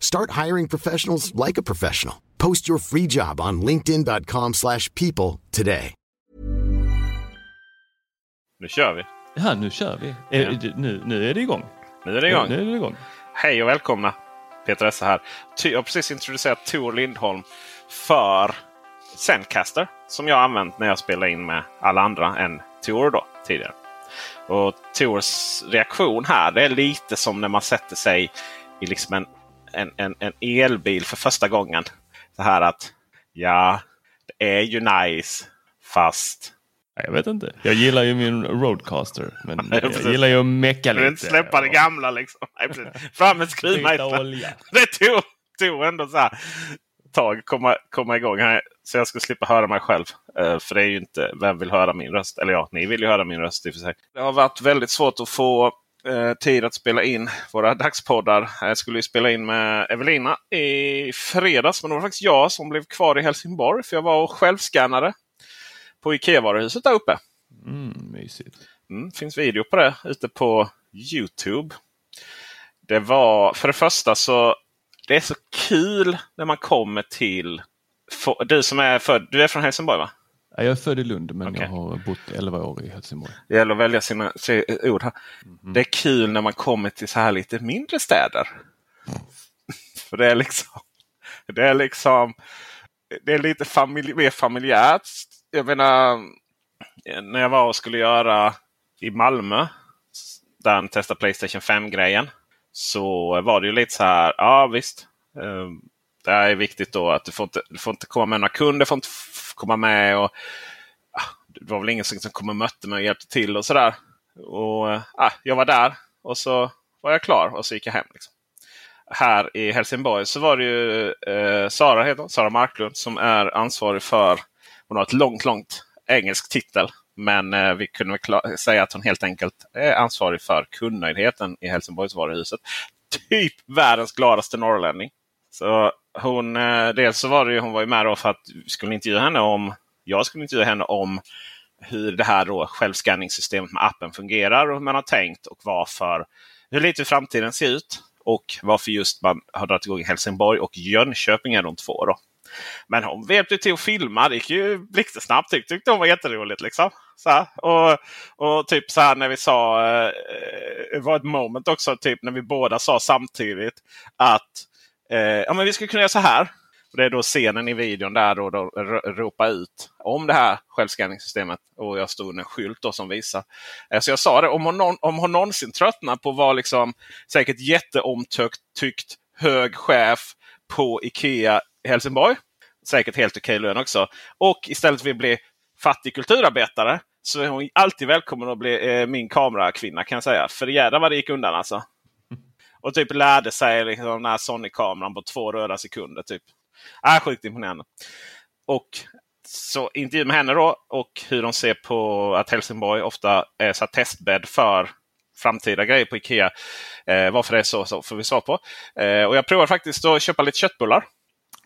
Start hiring professionals like a professional. Post your free job on linkedin.com/people slash people today. Nu kör vi. Ja, nu kör vi. Ja. det- nu, nu är det igång. Nu är det igång. Nu är det igång. Hej och välkomna! Peter Esse här. Jag har precis introducerat Tor Lindholm för Zencaster. Som jag använt när jag spelar in med alla andra än Tor då, tidigare. Och Tors reaktion här det är lite som när man sätter sig i liksom en, en, en, en elbil för första gången. Så här att ja, det är ju nice fast Nej, Jag vet inte. Jag gillar ju min Roadcaster. Men Ja, jag gillar ju att mecka jag vill lite. inte släppa det gamla liksom. Nej. Fram med skruvmejseln. det tog, tog ändå så här tag komma, komma igång. Så jag ska slippa höra mig själv. Eh, för det är ju inte, vem vill höra min röst? Eller ja, ni vill ju höra min röst i och för sig. Det har varit väldigt svårt att få eh, tid att spela in våra dagspoddar. Jag skulle spela in med Evelina i fredags. Men det var faktiskt jag som blev kvar i Helsingborg. För jag var och självskannade på Ikea-varuhuset där uppe. Mm, mysigt. Mm, finns video på det ute på Youtube. Det var för det första så det är så kul när man kommer till... Du som är född, du är från Helsingborg va? Ja, Jag är född i Lund men Okej. jag har bott 11 år i Helsingborg. Det gäller att välja sina ord här. Mhm. Det är kul när man kommer till så här lite mindre städer. för det är liksom... Det är liksom... Det är lite familj, mer familjärt. Jag menar, när jag var och skulle göra i Malmö, där han testade Playstation 5-grejen, så var det ju lite så här, ja visst. Det är viktigt då att du får inte, du får inte komma med några kunder, får inte komma med. och ah, Det var väl ingen som kom och mötte mig och hjälpte till och sådär. Och ah, Jag var där och så var jag klar och så gick jag hem. Liksom. Här i Helsingborg så var det ju eh, Sara, heter hon, Sara Marklund som är ansvarig för, hon har ett långt, långt engelsk titel. Men eh, vi kunde väl säga att hon helt enkelt är ansvarig för kundnöjdheten i Helsingborgsvaruhuset. Typ världens gladaste norrlänning. Så hon, eh, dels så var det ju, hon var ju med då för att vi skulle intervjua henne om, jag skulle intervjua henne om hur det här då självskanningssystemet med appen fungerar och hur man har tänkt och varför. Hur lite framtiden ser ut och varför just man har dragit igång i Helsingborg och Jönköping är de två. Då. Men hon hjälpte ju till att filma. Det gick ju blixtsnabbt. Tyckte, tyckte hon var jätteroligt. Liksom. Så här. Och, och typ så här när vi sa, eh, eh, det var ett moment också, typ när vi båda sa samtidigt att eh, ja, men vi skulle kunna göra så här. Och det är då scenen i videon där då, då ropa ut om det här självskanningssystemet. Och jag stod under en skylt då som visar. Eh, Så jag sa det, om hon, någon, om hon någonsin tröttnar på att vara liksom, säkert jätteomtyckt tyckt, hög chef på Ikea Helsingborg. Säkert helt okej lön också. Och istället vill bli fattig kulturarbetare. Så är hon alltid välkommen att bli eh, min kamerakvinna kan jag säga. För jädrar vad det gick undan alltså. Och typ lärde sig liksom, den här Sony-kameran på två röda sekunder. Typ. Äh, sjukt imponerande. Och så intervju med henne då och hur de ser på att Helsingborg ofta är så testbädd för framtida grejer på Ikea. Eh, varför det är så, så får vi svar på. Eh, och jag provade faktiskt att köpa lite köttbullar.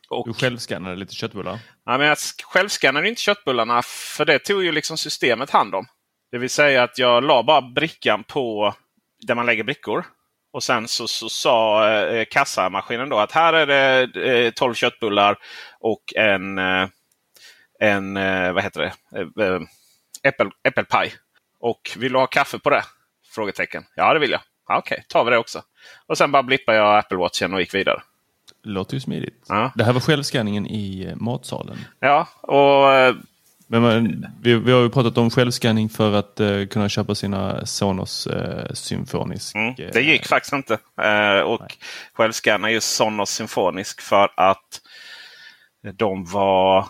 Och, Du självskannade lite köttbullar. ja, men jag sk- självskannade inte köttbullarna för det tog ju liksom systemet hand om. Det vill säga att jag la bara brickan på där man lägger brickor. Och sen så, så sa eh, kassamaskinen då att här är det eh, 12 köttbullar och en, eh, en eh, vad heter det? Eh, eh, äppel, äppelpaj. Och vill du ha kaffe på det? Frågetecken. Ja, det vill jag. Ja, Okej, tar vi det också. Och sen bara blippade jag Apple Watchen och gick vidare. Låter ju smidigt. Ja. Det här var självskanningen i matsalen. Ja, och Men man, vi, vi har ju pratat om självscanning för att eh, kunna köpa sina Sonos eh, Symfonisk. Mm, eh, det gick faktiskt inte. Eh, och självscanna just Sonos Symfonisk för att de var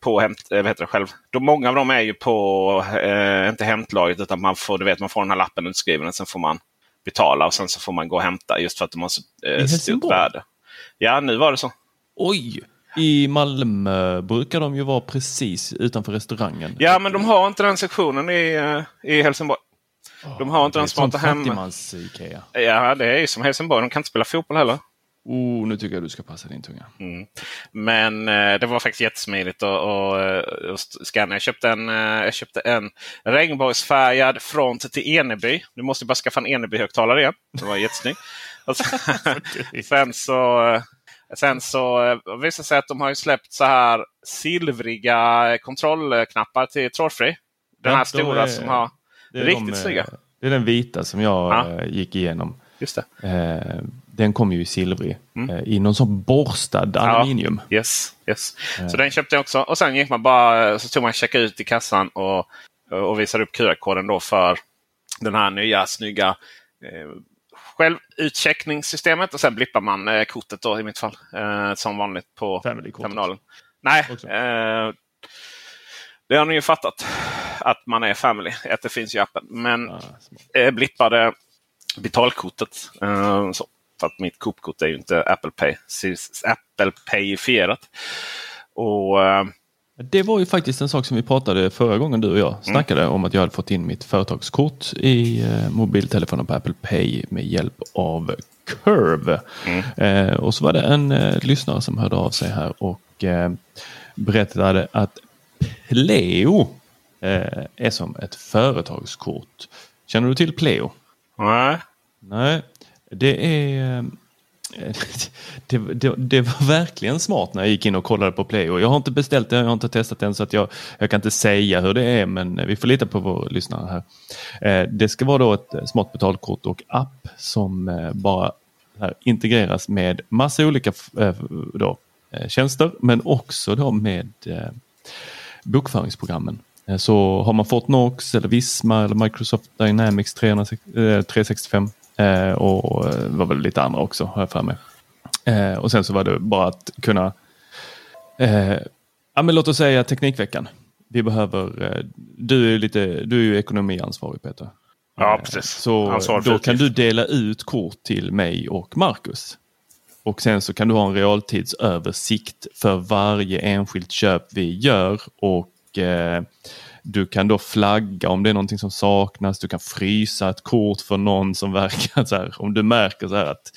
på hämt, vad heter det själv. De, många av dem är ju på, inte hämtlaget utan man får, du vet, man får den här lappen utskriven och sen får man betala och sen så får man gå och hämta just för att de har så eh, stort värde. Ja, nu var det så. Oj! I Malmö brukar de ju vara precis utanför restaurangen. Ja, men de har inte den sektionen i, eh, i Helsingborg. De har inte den har hemma. fattigmans-Ikea. Ja, det är ju som Helsingborg. De kan inte spela fotboll heller. Oh, nu tycker jag du ska passa din tunga. Mm. Men eh, det var faktiskt jättesmidigt att och, och scanna. Jag köpte en, eh, jag köpte en regnbågsfärgad front till Eneby. Du måste bara skaffa en Eneby-högtalare igen. Det var sen, sen så, eh, sen så eh, det sig att de har ju släppt så här silvriga kontrollknappar till trådfri. Den Ja, här de stora är- som har... Riktigt de, eh, snygga. Det är den vita som jag Ja. eh, gick igenom. Just det. Den kom ju i silvrig. Eh, I någon sån borstad aluminium. Yes, yes. Så den köpte jag också. Och sen gick man bara, så tog man checka ut i kassan och, och visade upp QR-koden då för den här nya snygga självutcheckningssystemet. Och sen blippar man eh, kortet då i mitt fall. Eh, som vanligt på terminalen. Nej, eh, det har ni ju fattat. Att man är family. Att det finns i appen. Men Ah, smart. eh, blippade betalkortet. Eh, så. För att mitt Coop-kort är ju inte Apple Pay. Apple Pay-fierat. Och eh, Det var ju faktiskt en sak som vi pratade förra gången du och jag snackade om att jag hade fått in mitt företagskort i eh, mobiltelefonen på Apple Pay med hjälp av Curve. Eh, och så var det en eh, lyssnare som hörde av sig här och eh, berättade att Pleo eh, är som ett företagskort. Känner du till Pleo? nej. Nej, det är... Det, det, det var verkligen smart när jag gick in och kollade på Play. Och jag har inte beställt det, jag har inte testat den så att jag, jag kan inte säga hur det är men vi får lita på vår lyssnare här. Eh, Det ska vara då ett eh, smart betalkort och app som eh, bara här integreras med massa olika eh, då, eh, tjänster men också då med eh, bokföringsprogrammen. Eh, Så har man Fortnox eller Visma eller Microsoft Dynamics 360, eh, 365 eh, och eh, var väl lite andra också har jag för mig. Eh, Och sen så var det bara att kunna eh, ja, men låt oss säga Teknikveckan. Vi behöver, eh, du är, lite, du är ju ekonomiansvarig Peter. Ja, Eh, precis. Så då kan du dela ut kort till mig och Marcus. Och sen så kan du ha en realtidsöversikt för varje enskilt köp vi gör och eh, du kan då flagga om det är någonting som saknas. Du kan frysa ett kort för någon som verkar så här. Om du märker så här att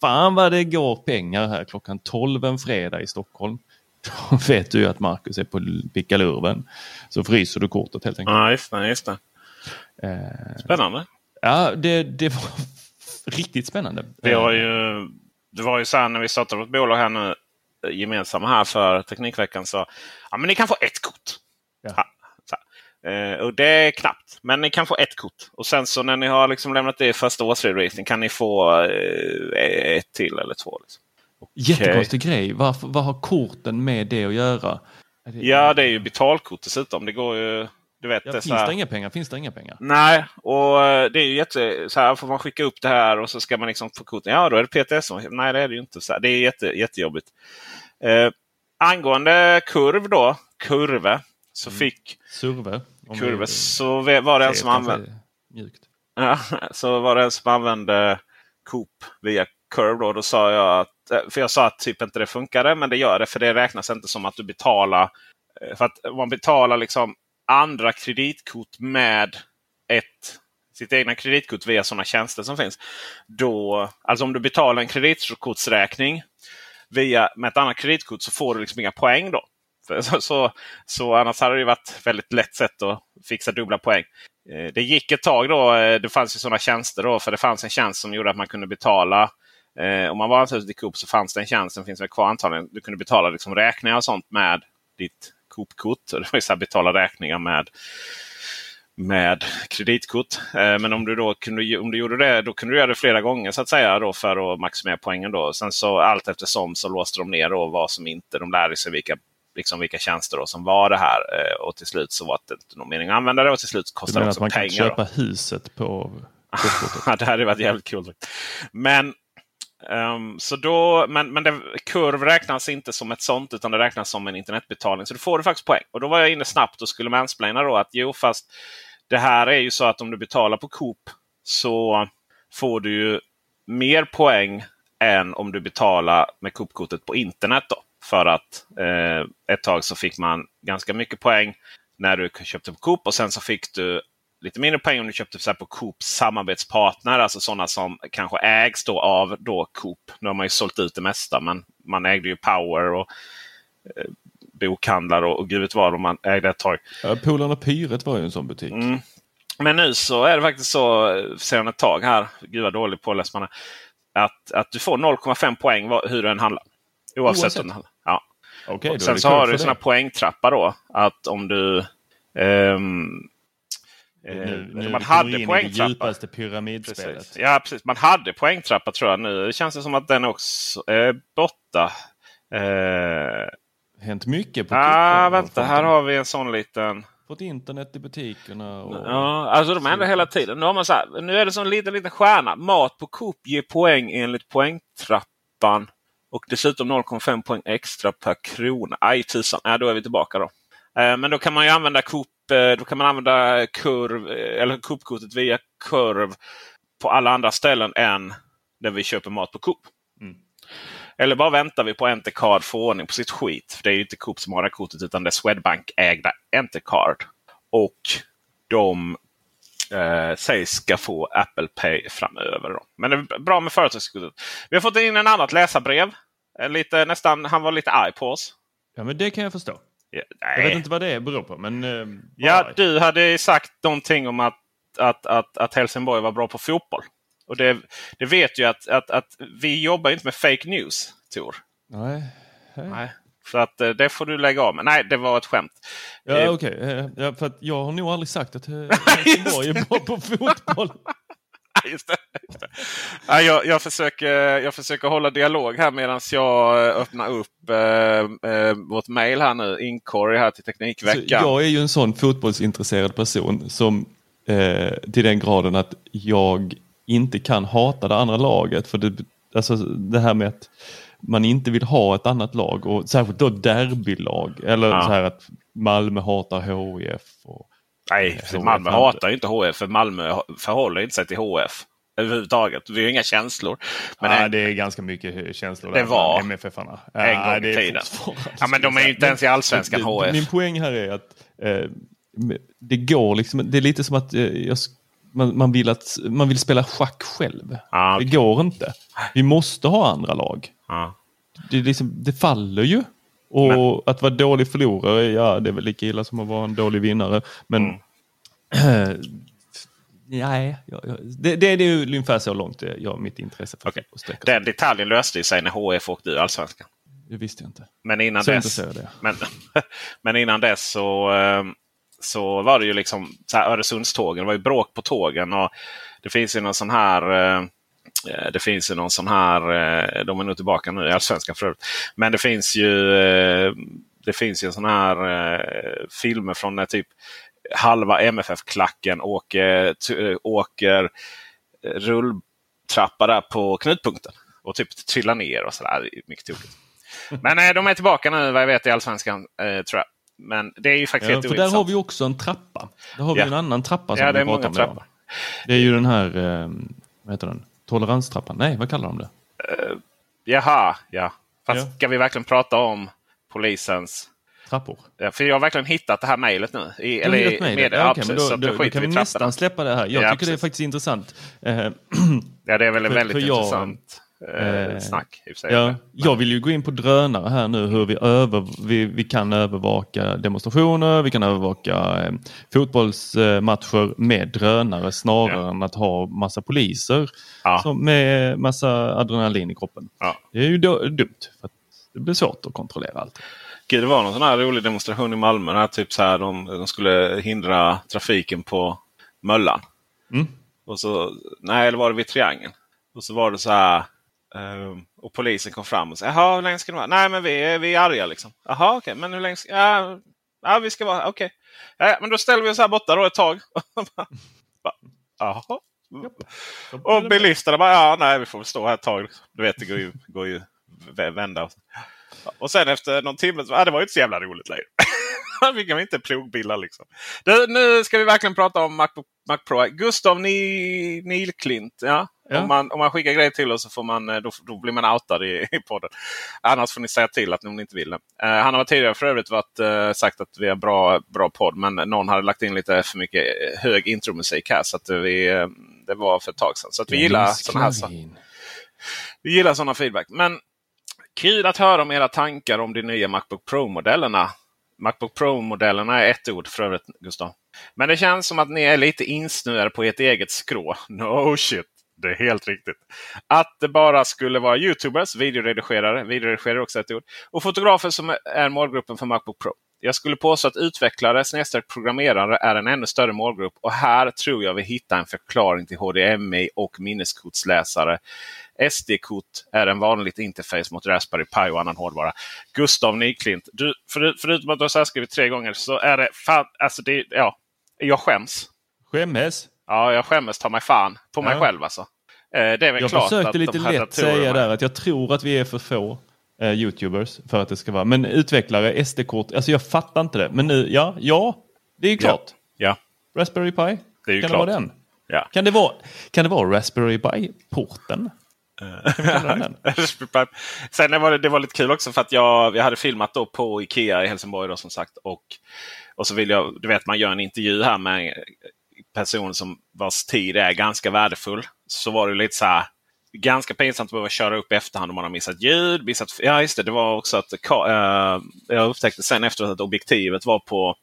fan vad det går pengar här klockan 12 en fredag i Stockholm. Då vet du ju att Marcus är på pickalurven. Så fryser du kortet helt enkelt. Ja, just det. Just det. Eh, Spännande. ja, det, det var riktigt spännande. Vi har ju, det var ju så här när vi startade vårt bolag här nu eh, gemensamma här för Teknikveckan. Så, ja, men ni kan få ett kort. Ja. Eh, och det är knappt. Men ni kan få ett kort. Och sen så när ni har liksom lämnat det i första årsredovisning kan ni få eh, ett till eller två. Liksom. Jättekonstig grej. Varför, vad har korten med det att göra? Det- Ja, det är ju betalkort dessutom. Det går ju... Du vet, Ja, det finns här- det inga pengar? Finns det inga pengar? Nej, och eh, det är ju jätte... Så här får man skicka upp det här och så ska man liksom få korten. Ja, då är det PTS. Nej, det är det ju inte. Så här, det är jätte, jättejobbigt. Eh, angående kurv då, kurve, så fick Surve? Kurve så var det en som använde... Mjukt. Ja, så var det en som använde Coop via Curve. Då, då sa jag att, eh, för jag sa att typ inte det funkade, men det gör det. För det räknas inte som att du betalar. eh, För att man betalar liksom andra kreditkort med ett sitt egna kreditkort via sådana tjänster som finns. Då, alltså om du betalar en kreditkortsräkning via, med ett annat kreditkort så får du liksom inga poäng då. Så, så, så annars hade det ju varit väldigt lätt sätt att fixa dubbla poäng. Eh, det gick ett tag då. Eh, det fanns ju sådana tjänster då. För det fanns en tjänst som gjorde att man kunde betala. Eh, om man var ansluten till Coop så fanns det en tjänst, den finns väl kvar antagligen. Du kunde betala liksom räkningar och sånt med ditt Coop-kort. Det var ju så här, betala räkningar med, med kreditkort. Men om du då kunde, om du gjorde det, då kunde du göra det flera gånger så att säga då för att maximera poängen. Då. Sen så allt eftersom så låste de ner då vad som inte. De lärde sig vilka liksom vilka tjänster då som var det här. Eh, och till slut så var det inte någon mening att använda det och till slut Du kostade menar det att också man kan pengar. köpa då. huset på det hade varit jävligt kul. Men, ehm, så då, men, men det, kurv räknas inte som ett sånt utan det räknas som en internetbetalning. Så då får du faktiskt poäng. Och då var jag inne snabbt och skulle mansplaina då att jo fast det här är ju så att om du betalar på Coop så får du ju mer poäng än om du betalar med Coop-kortet på internet. Då. För att eh, ett tag så fick man ganska mycket poäng när du köpte på Coop och sen så fick du lite mindre poäng om du köpte så här på Coops samarbetspartner. Alltså sådana som kanske ägs då av då Coop. Nu har man ju sålt ut det mesta men man ägde ju Power och eh, bokhandlar och, och gud vet vad. Och man ägde ett tag. Ja, Polarna Pyret var ju en sån butik. Mm. Men nu så är det faktiskt så eh, sedan ett tag här. Gud vad dålig påläst man är. Att, att du får 0,5 poäng hur du än handlar. Oavsett, Oavsett? om du handlar. Och sen så har du såna poängtrappa då. Att om du... ehm, eh, Nu, nu man hade in i det poängtrappa. djupaste pyramidspelet. Precis. Ja, precis. Man hade poängtrappa tror jag nu. Det känns det som att den också är borta. Eh, Hänt mycket på ah, vänta, här har vi en sån liten... Fått internet i butikerna. Och... Ja, alltså de ändrar hela tiden. Nu, har man så här, nu är det som en liten, liten stjärna. Mat på Coop ger poäng enligt poängtrappan. Och dessutom 0,5 poäng extra per krona. Aj tusan, ja, då är vi tillbaka då. Eh, men då kan man ju använda Coop, eh, då kan man använda kurv, eh, eller Coop-kortet via kurv på alla andra ställen än där vi köper mat på Coop. Mm. Eller bara väntar vi på Entercard får ordning på sitt skit. För det är ju inte Coop som har det kortet utan det är Swedbank-ägda Entercard. Och de eh, sägs ska få Apple Pay framöver. Då. Men det är bra med företagskortet. Vi har fått in en annat läsarbrev. Eh, Lite, nästan, han var lite arg på oss. Ja, men det kan jag förstå. Ja, Jag vet inte vad det beror på. Men, eh, Ja, du hade sagt någonting om att, att, att, att Helsingborg var bra på fotboll. Och det, det vet ju att, att, att vi jobbar inte med fake news, Tor. Nej. Nej. Så att eh, det får du lägga av med. Nej, det var ett skämt. Ja, Eh, okej. Eh, Ja, för jag har nog aldrig sagt att Helsingborg är bra på fotboll. Just det. Just det. Ja, jag, jag, försöker, jag försöker hålla dialog här medan jag öppnar upp eh, eh, vårt mail här nu. Inkorg här till Så Teknikveckan. jag är ju en sån fotbollsintresserad person som eh, till den graden att jag inte kan hata det andra laget. För det, alltså, det här med att man inte vill ha ett annat lag och särskilt då derbylag. Eller Ja. så här att Malmö hatar HIF. Och, Nej, för Malmö hatar ju inte HF. För Malmö förhåller inte sig till HF överhuvudtaget. Vi har inga känslor. Men ja, det, det är ganska mycket känslor Det där var MFF-arna. en gång i det tiden. Ja, men de är ju inte ens i Allsvenskan, det- HF. Min poäng här är att eh, det går liksom, det är lite som att eh, jag, man, man, vill att, man vill spela schack själv. Ja, Det okej. går inte. Vi måste ha andra lag. Ja. Det, liksom, det faller ju. Och att vara dålig förlorare, ja det är väl lika illa som att vara en dålig vinnare. Men Mm. nej, jag, jag, det, det, det är ju ungefär så långt jag, mitt intresse för sig. Den detaljen löste sig när HF åkte ur Allsvenskan. Det visste jag inte. Men innan Så dess, men, men innan dess så, eh, så var det ju liksom så här, Öresundstågen. Det var ju bråk på tågen. Och det finns ju någon sån här eh, eh, det finns ju någon sån här, eh, de är nog tillbaka nu i Allsvenskan för övrigt. Men det finns ju eh, det finns ju en sån här eh, filmer från när typ halva MFF-klacken åker, åker eh, rulltrappa där på knutpunkten. Och typ trillar ner och sådär. Mycket tokigt. Men eh, de är tillbaka nu vad jag vet i Allsvenskan eh, tror jag. Men det är ju faktiskt Ja, helt för där har ointressant. vi också en trappa. Där har vi Ja. en annan trappa som Ja, det vi pratar om. trappor. Det är ju den här, eh, vad heter den? Toleranstrappan? Nej, vad kallar de det? Jaha, ja. Fast Ja. ska vi verkligen prata om polisens... Trappor. Ja, för jag har verkligen hittat det här mejlet nu. I, Du eller i det? ja, precis, då, då, då kan vi nästan släppa det här. Jag Ja, tycker det är faktiskt intressant. Ja, det är väl För- väldigt för jag- intressant eh, eh, snack. I sig. Ja, jag vill ju gå in på drönare här nu, hur vi, över, vi, vi kan övervaka demonstrationer, vi kan övervaka eh, fotbollsmatcher med drönare snarare Ja. än att ha massa poliser Ja. som med massa adrenalin i kroppen. Ja. Det är ju då, dumt, för det blir svårt att kontrollera allt. Gud, det var någon sån här rolig demonstration i Malmö. Där typ så här, de, de skulle hindra trafiken på Möllan. Mm. Och så, nej, eller var det vid Triangeln? Och så var det så här. Uh, och polisen kom fram och sa Jaha, hur länge ska ni vara? Nej, men vi vi är arga liksom. Jaha, okej, okay. men hur länge ska... Ja, ja vi ska vara... Okej. Okay. Ja, men då ställer vi oss här borta då ett tag. Jaha. Och bilisterna bara, ja nej vi får väl stå här ett tag. Du vet det går ju, går ju vända. Och sen efter någon timme, ja, det var ju inte så jävla roligt längre. Man fick inte plogbillar liksom. Det, nu ska vi verkligen prata om Macbook Mac Pro. Gustav Ni, Nilklint. Ja. ja. Om, man, om man skickar grejer till oss så får man, då, då blir man outad i, i podden. Annars får ni säga till att ni inte vill det. Uh, han har tidigare för övrigt varit, uh, sagt att vi har bra, bra podd. Men någon hade lagt in lite för mycket hög intromusik här. Så att vi, uh, det var för ett tag sedan. Så att vi gillar sådana här saker. Vi gillar sådana feedback. Men kul att höra om era tankar om de nya Macbook Pro-modellerna. Macbook Pro-modellerna är ett ord för övrigt, Gustav. Men det känns som att ni är lite insnöade på ert eget skrå. No shit. Det är helt riktigt. Att det bara skulle vara Youtubers, videoredigerare, videoredigerare är också ett ord, och fotografer som är målgruppen för Macbook Pro. Jag skulle påstå att utvecklare snedstreck programmerare är en ännu större målgrupp och här tror jag vi hittar en förklaring till HDMI och minneskortsläsare. SD-kort är en vanligt interface mot Raspberry Pi och annan hårdvara. Gustav Nyklint, du, för, förutom att du har skrivit tre gånger så är det fan, alltså det, ja, jag skäms. Skämmes? Ja, jag skämmes ta mig fan på mig ja. själv alltså. Eh, det är väl jag klart försökte lite lätt säga där att jag tror att vi är för få eh, Youtubers för att det ska vara. Men utvecklare, SD-kort, alltså jag fattar inte det. Men nu, ja, ja, det är ju klart. Ja. ja. Raspberry Pi, det är ju kan klart. det vara den? Ja. Kan, det vara, kan det vara Raspberry Pi-porten? Sen var det, det var lite kul också för att jag, jag hade filmat då på Ikea i Helsingborg då, som sagt. Och, och så vill jag, du vet man gör en intervju här med en person som vars tid är ganska värdefull. Så var det lite så här ganska pinsamt att behöva köra upp i efterhand om man har missat ljud. Missat, ja, just det. Det var också att äh, jag upptäckte sen efteråt att objektivet var på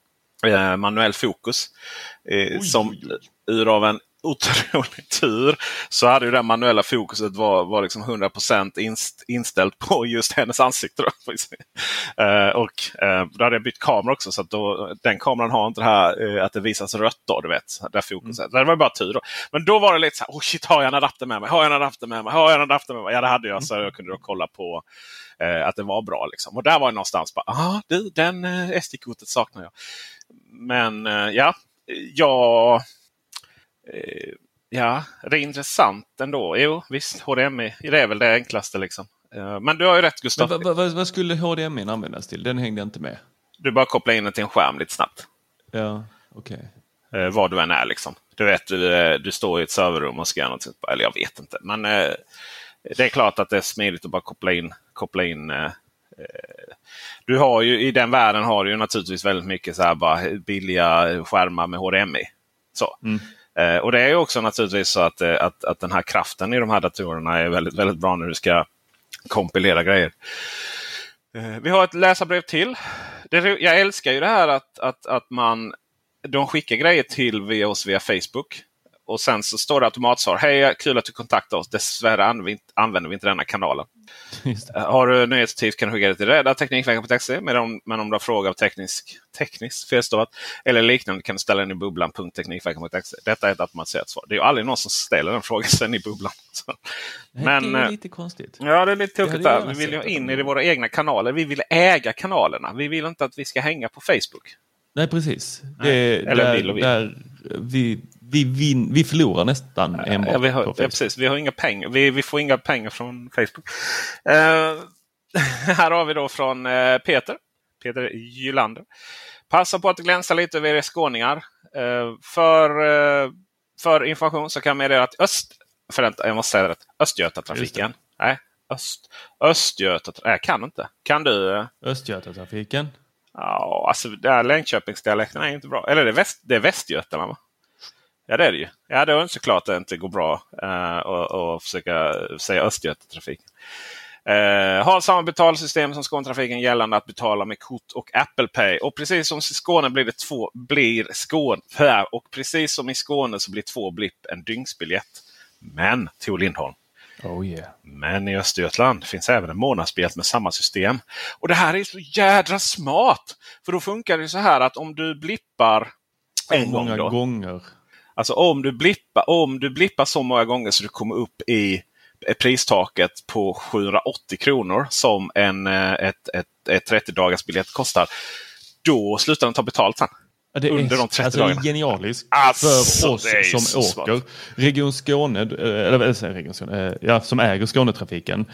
äh, manuell fokus. Äh, som ur av en otrolig tur så hade ju det manuella fokuset var, var liksom 100 inst, inställt på just hennes ansikte. Uh, och uh, då hade jag bytt kamera också så att då, den kameran har inte det här uh, att det visas rött. Då, du vet, där fokuset. Mm. Det var bara tur. Då. Men då var det lite så här, oh shit, har jag en adapter med mig? Har jag en adapter med mig? Har jag en adapter med mig? Ja, det hade jag. Så jag kunde då kolla på att det var bra. Liksom. Och där var det någonstans bara, ah, du, den SD-kortet saknar jag. Men ja, jag ja, det är intressant ändå. Jo, visst, HDMI det är väl det enklaste. liksom. Eh, men du har ju rätt Gustav. Men, vad, vad, skulle HDMI användas till? Den hängde inte med. Du bara kopplar in den till en skärm lite snabbt. Ja, okej. Okay. Eh, var du än är liksom. Du vet, du, du står i ett serverrum och ska göra något. Eller jag vet inte. Men det är klart att det är smidigt att bara koppla in. Koppla in du har ju i den världen har du ju naturligtvis väldigt mycket så här bara billiga skärmar med HDMI. Så. Mm. Eh, och det är också naturligtvis så att, eh, att, att den här kraften i de här datorerna är väldigt, väldigt bra när du ska kompilera grejer. Eh, vi har ett läsarbrev till. Det, jag älskar ju det här att, att, att man de skickar grejer till via oss via Facebook. Och sen så står det automatsvar. Hej, kul att du kontaktar oss. Dessvärre använder vi inte denna kanalen. Har du nyhetstips kan du skicka det till Rädda Teknikveckan.se. Men om, men om du har frågor av teknisk, tekniskt felstavat eller liknande kan du ställa den i bubblan.teknikveckan.se. Detta är ett automatiserat svar. Det är ju aldrig någon som ställer den frågan sen i bubblan. Men, det är lite konstigt. Ja, det är lite tokigt. Vi vill ju in i våra egna kanaler. Vi vill äga kanalerna. Vi vill inte att vi ska hänga på Facebook. Nej, precis. Det, Eller där, vill och vill. Där, vi, vi, vin, vi förlorar nästan enbart ja, vi har, på Facebook. Ja, precis. Vi, har inga pengar. Vi, vi får inga pengar från Facebook. Uh, här har vi då från uh, Peter. Peter Gylander. Passa på att glänsa lite över er skåningar. Uh, för, för information så kan jag meddela att Öst... Förvänta, jag måste säga rätt. Östgötatrafiken. Nej, Öst, Östgötatrafiken. Jag kan inte. Kan du? Östgötatrafiken? Ja, alltså Längdköpingsdialekten är inte bra. Eller det är, väst, det är Västgötaland va? Ja det är det ju. Ja då är det såklart att det inte går bra uh, försöka säga Östgötatrafiken. Uh, har samma betalsystem som Skånetrafiken gällande att betala med kort och Apple Pay. Och precis som i Skåne blir det två, blir Skåne, och precis som i Skåne så blir två blipp en dygnsbiljett. Men Tor Lindholm. Oh yeah. Men i Östergötland finns även en månadsbiljett med samma system. Och det här är så jädra smart! För då funkar det så här att om du blippar en gång. Då, gånger? Alltså om du, blippar, om du blippar så många gånger så du kommer upp i pristaket på 780 kronor som en, eh, ett, ett, ett 30 dagars biljett kostar. Då slutar den ta betalt sen. Det under är, de 30 alltså, dagarna. Det är genialiskt Alltså, för oss som så smart. åker. Region Skåne, eh, eller Region Skåne, eh, ja, som äger Skånetrafiken.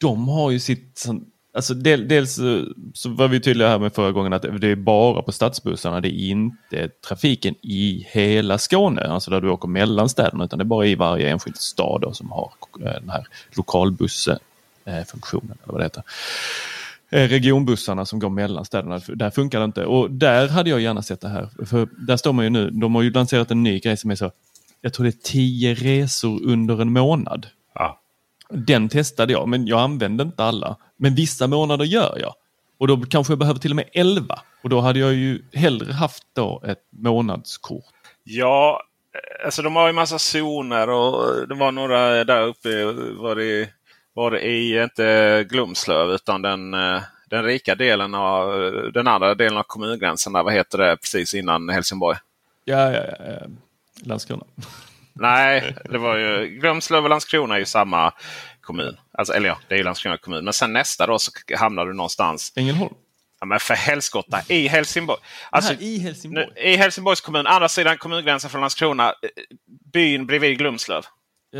De har ju sitt, alltså del, dels eh, så var vi tydliga här med förra gången att det är bara på stadsbussarna, det är inte trafiken i hela Skåne, alltså där du åker mellan städerna, utan det är bara i varje enskild stad då, som har eh, den här lokalbussfunktionen, eller vad det heter eh, regionbussarna som går mellan städerna. Där funkar det inte. Och där hade jag gärna sett det här. För där står man ju nu, de har ju lanserat en ny grej som är så, jag tror det är tio resor under en månad. Den testade jag, men jag använde inte alla. Men vissa månader gör jag. Och då kanske jag behöver till och med 11. Och då hade jag ju hellre haft då ett månadskort. Ja, alltså de har ju massa zoner och det var några där uppe. Var det, var det i, inte Glumslöv, utan den, den rika delen av den andra delen av kommungränsen. Där, vad heter det? Precis innan Helsingborg. Ja, ja. ja. Landskrona. Nej, det var ju Glumslöv och Landskrona är ju samma kommun. Alltså, eller ja, det är ju Landskrona kommun. Men sen nästa då så hamnar du någonstans. Ängelholm. Ja, men för helskotta, i Helsingborg. Alltså, Här i Helsingborg. nu, I Helsingborgs kommun, andra sidan kommungränsen från Landskrona. eh, Byn bredvid Glumslöv.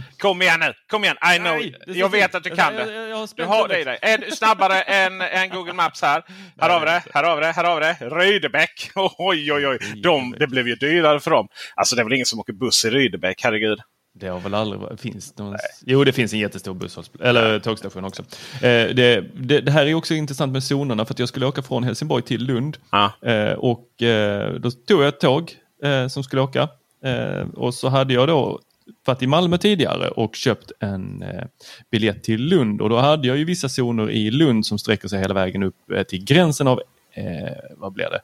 Kom igen nu! Kom igen! I know! Nej, jag vet att du kan det. jag- jag har Du har det i dig. Är du snabbare än, än Google Maps här? Här har vi det, här har vi det, här har vi det. Rydebäck! Oj, oj, oj! De, det blev ju dyrare för dem. Alltså det är väl ingen som åker buss i Rydebäck, herregud. Det har väl aldrig varit, finns någon, Jo, det finns en jättestor eller tågstation också. Eh, det, det, det här är också intressant med zonerna för att jag skulle åka från Helsingborg till Lund. Ja. Eh, och eh, då tog jag ett tåg eh, som skulle åka. Eh, och så hade jag då varit i Malmö tidigare och köpt en eh, biljett till Lund. Och då hade jag ju vissa zoner i Lund som sträcker sig hela vägen upp eh, till gränsen av, eh, vad blir det?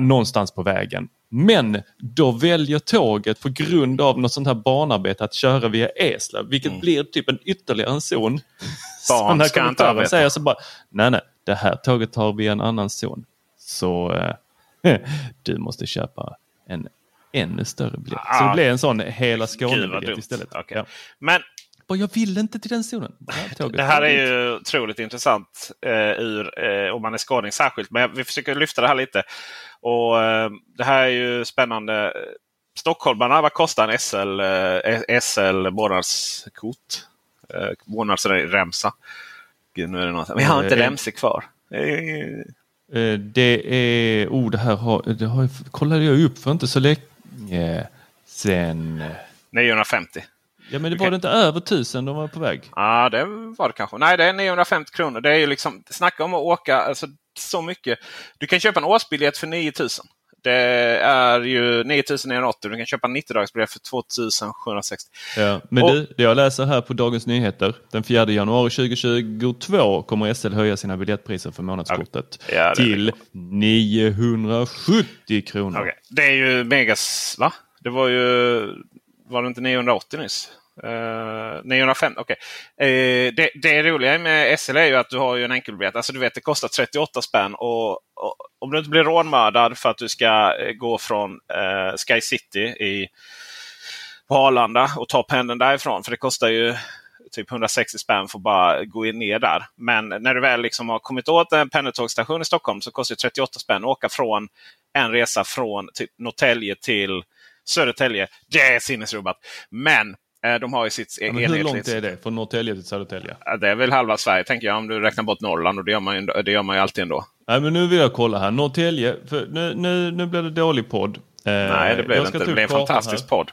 Någonstans på vägen. Men då väljer tåget på grund av något sånt här banarbete att köra via Eslöv, vilket blir typ en ytterligare en zon. Mm. Barn ska inte arbeta. säger så bara, nej nej, det här tåget tar vi en annan zon. Så eh, du måste köpa en ännu större biljett. Så det Ah, blev en sån hela Skåne-biljett istället. Okej. Ja. Men Och jag vill inte till den zonen. Det här, det här är ju otroligt intressant eh, ur, eh, om man är skåning särskilt. Men vi försöker lyfta det här lite. Och eh, Det här är ju spännande. Stockholmarna, vad kostar en SL, eh, SL månadskort? Eh, månadsremsa. Gud, nu är det något. Vi har inte Eh, remsor kvar. Eh, Det är, oh det här har, det har, kollade jag upp för inte så länge sen. 950. Ja men det var det inte över tusen de var på väg. Ja, det var det kanske. Nej, det är 950 kronor. Det är ju liksom, snacka om att åka alltså, så mycket. Du kan köpa en årsbiljett för 9000. Det är ju 9980. Du kan köpa en 90-dagarsbiljett för 2760. Ja, men Och- du, det jag läser här på Dagens Nyheter. Den 4 januari 2022 kommer SL höja sina biljettpriser för månadskortet Ja, till 970 kronor. Okej. Det är ju megas... Va? Det var ju... Var det inte 980 nyss? Eh, uh, 950, okej. Eh, det, det roliga med SL är ju att du har ju en enkelbiljett. Alltså du vet, det kostar 38 spänn. Och, och om du inte blir rånmördad för att du ska eh, gå från eh, Sky City i, på Arlanda och ta pendeln därifrån. För det kostar ju typ 160 spänn för att bara gå in ner där. Men när du väl liksom har kommit åt en pendeltågsstation i Stockholm så kostar det 38 spänn att åka från en resa från typ Norrtälje till Södertälje. Det är sinnesrubbat. Men de har ju sitt Ja, men hur långt är det från Norrtälje till Södertälje? Ja, Det är väl halva Sverige tänker jag om du räknar bort Norrland och det gör man ju, det gör man ju alltid ändå. Nej men nu vill jag kolla här. Norrtälje, nu, nu, nu blir det dålig podd. Eh, Nej, det jag det inte. Det blir en fantastisk här. podd.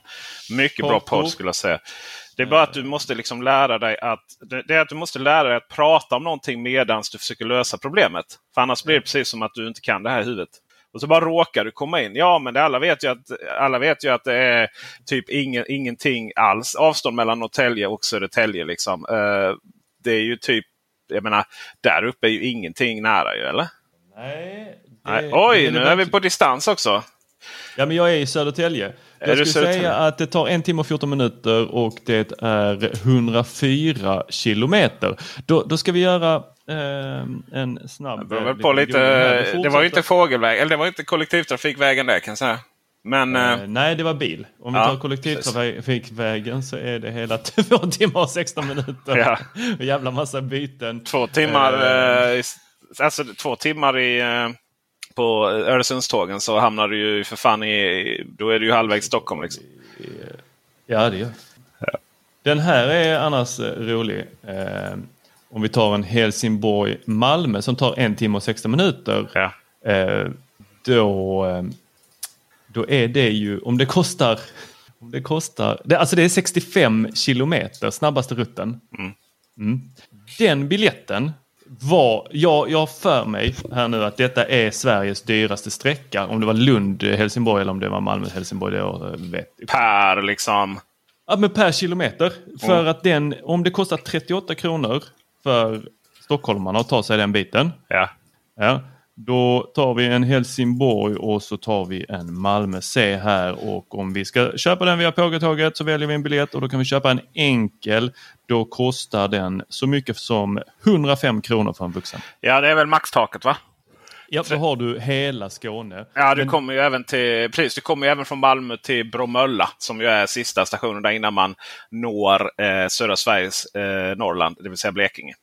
Mycket bra Kartor. podd skulle jag säga. Det är bara att du måste liksom lära dig att det är att du måste lära dig att prata om någonting medan du försöker lösa problemet. För annars blir det precis som att du inte kan det här i huvudet. Och så bara råkar du komma in. Ja, men det, alla, vet ju att, alla vet ju att det är typ ingen, ingenting alls avstånd mellan Norrtälje och Södertälje. Liksom. Eh, det är ju typ, jag menar, där uppe är ju ingenting nära ju, eller? Nej, det- Nej. Oj, det nu är vi på distans också. Ja, men jag är i Södertälje. Jag skulle säga att det tar en timme och 14 minuter och det är 104 kilometer. Då, då ska vi göra eh, en snabb... Det, eh, på lite, det var ju inte fågelväg, eller det var inte kollektivtrafikvägen där kan jag säga. Men, eh, Eh, nej, det var bil. Om vi Ja, tar kollektivtrafikvägen så är det hela två timmar och 16 minuter. Ja. Och jävla massa byten. två timmar, Eh, eh, alltså två timmar i, på Öresundstågen så hamnar du ju för fan i... Då är du ju halvvägs Stockholm. Liksom. Ja, det gör Den här är annars eh, rolig. Eh, om vi tar en Helsingborg-Malmö som tar en timme och 16 minuter. Ja. Eh, då, eh, då är det ju, om det kostar, om det kostar, det, alltså det är 65 kilometer snabbaste rutten. Mm. Den biljetten var, jag, jag har för mig här nu att detta är Sveriges dyraste sträcka. Om det var Lund-Helsingborg eller om det var Malmö-Helsingborg, vet Per liksom... Ja, men per kilometer. För att den, om det kostar 38 kronor för stockholmarna att ta sig den biten. Ja. Ja, då tar vi en Helsingborg och så tar vi en Malmö C här och om vi ska köpa den via Pågatåget så väljer vi en biljett och då kan vi köpa en enkel. Då kostar den så mycket som 105 kronor för en vuxen. ja, det är väl maxtaket va? Ja, då har du hela Skåne. Ja, du Men- kommer ju även till precis, du kommer ju även från Malmö till Bromölla som ju är sista stationen där innan man når eh, södra Sveriges eh, Norrland, det vill säga Blekinge.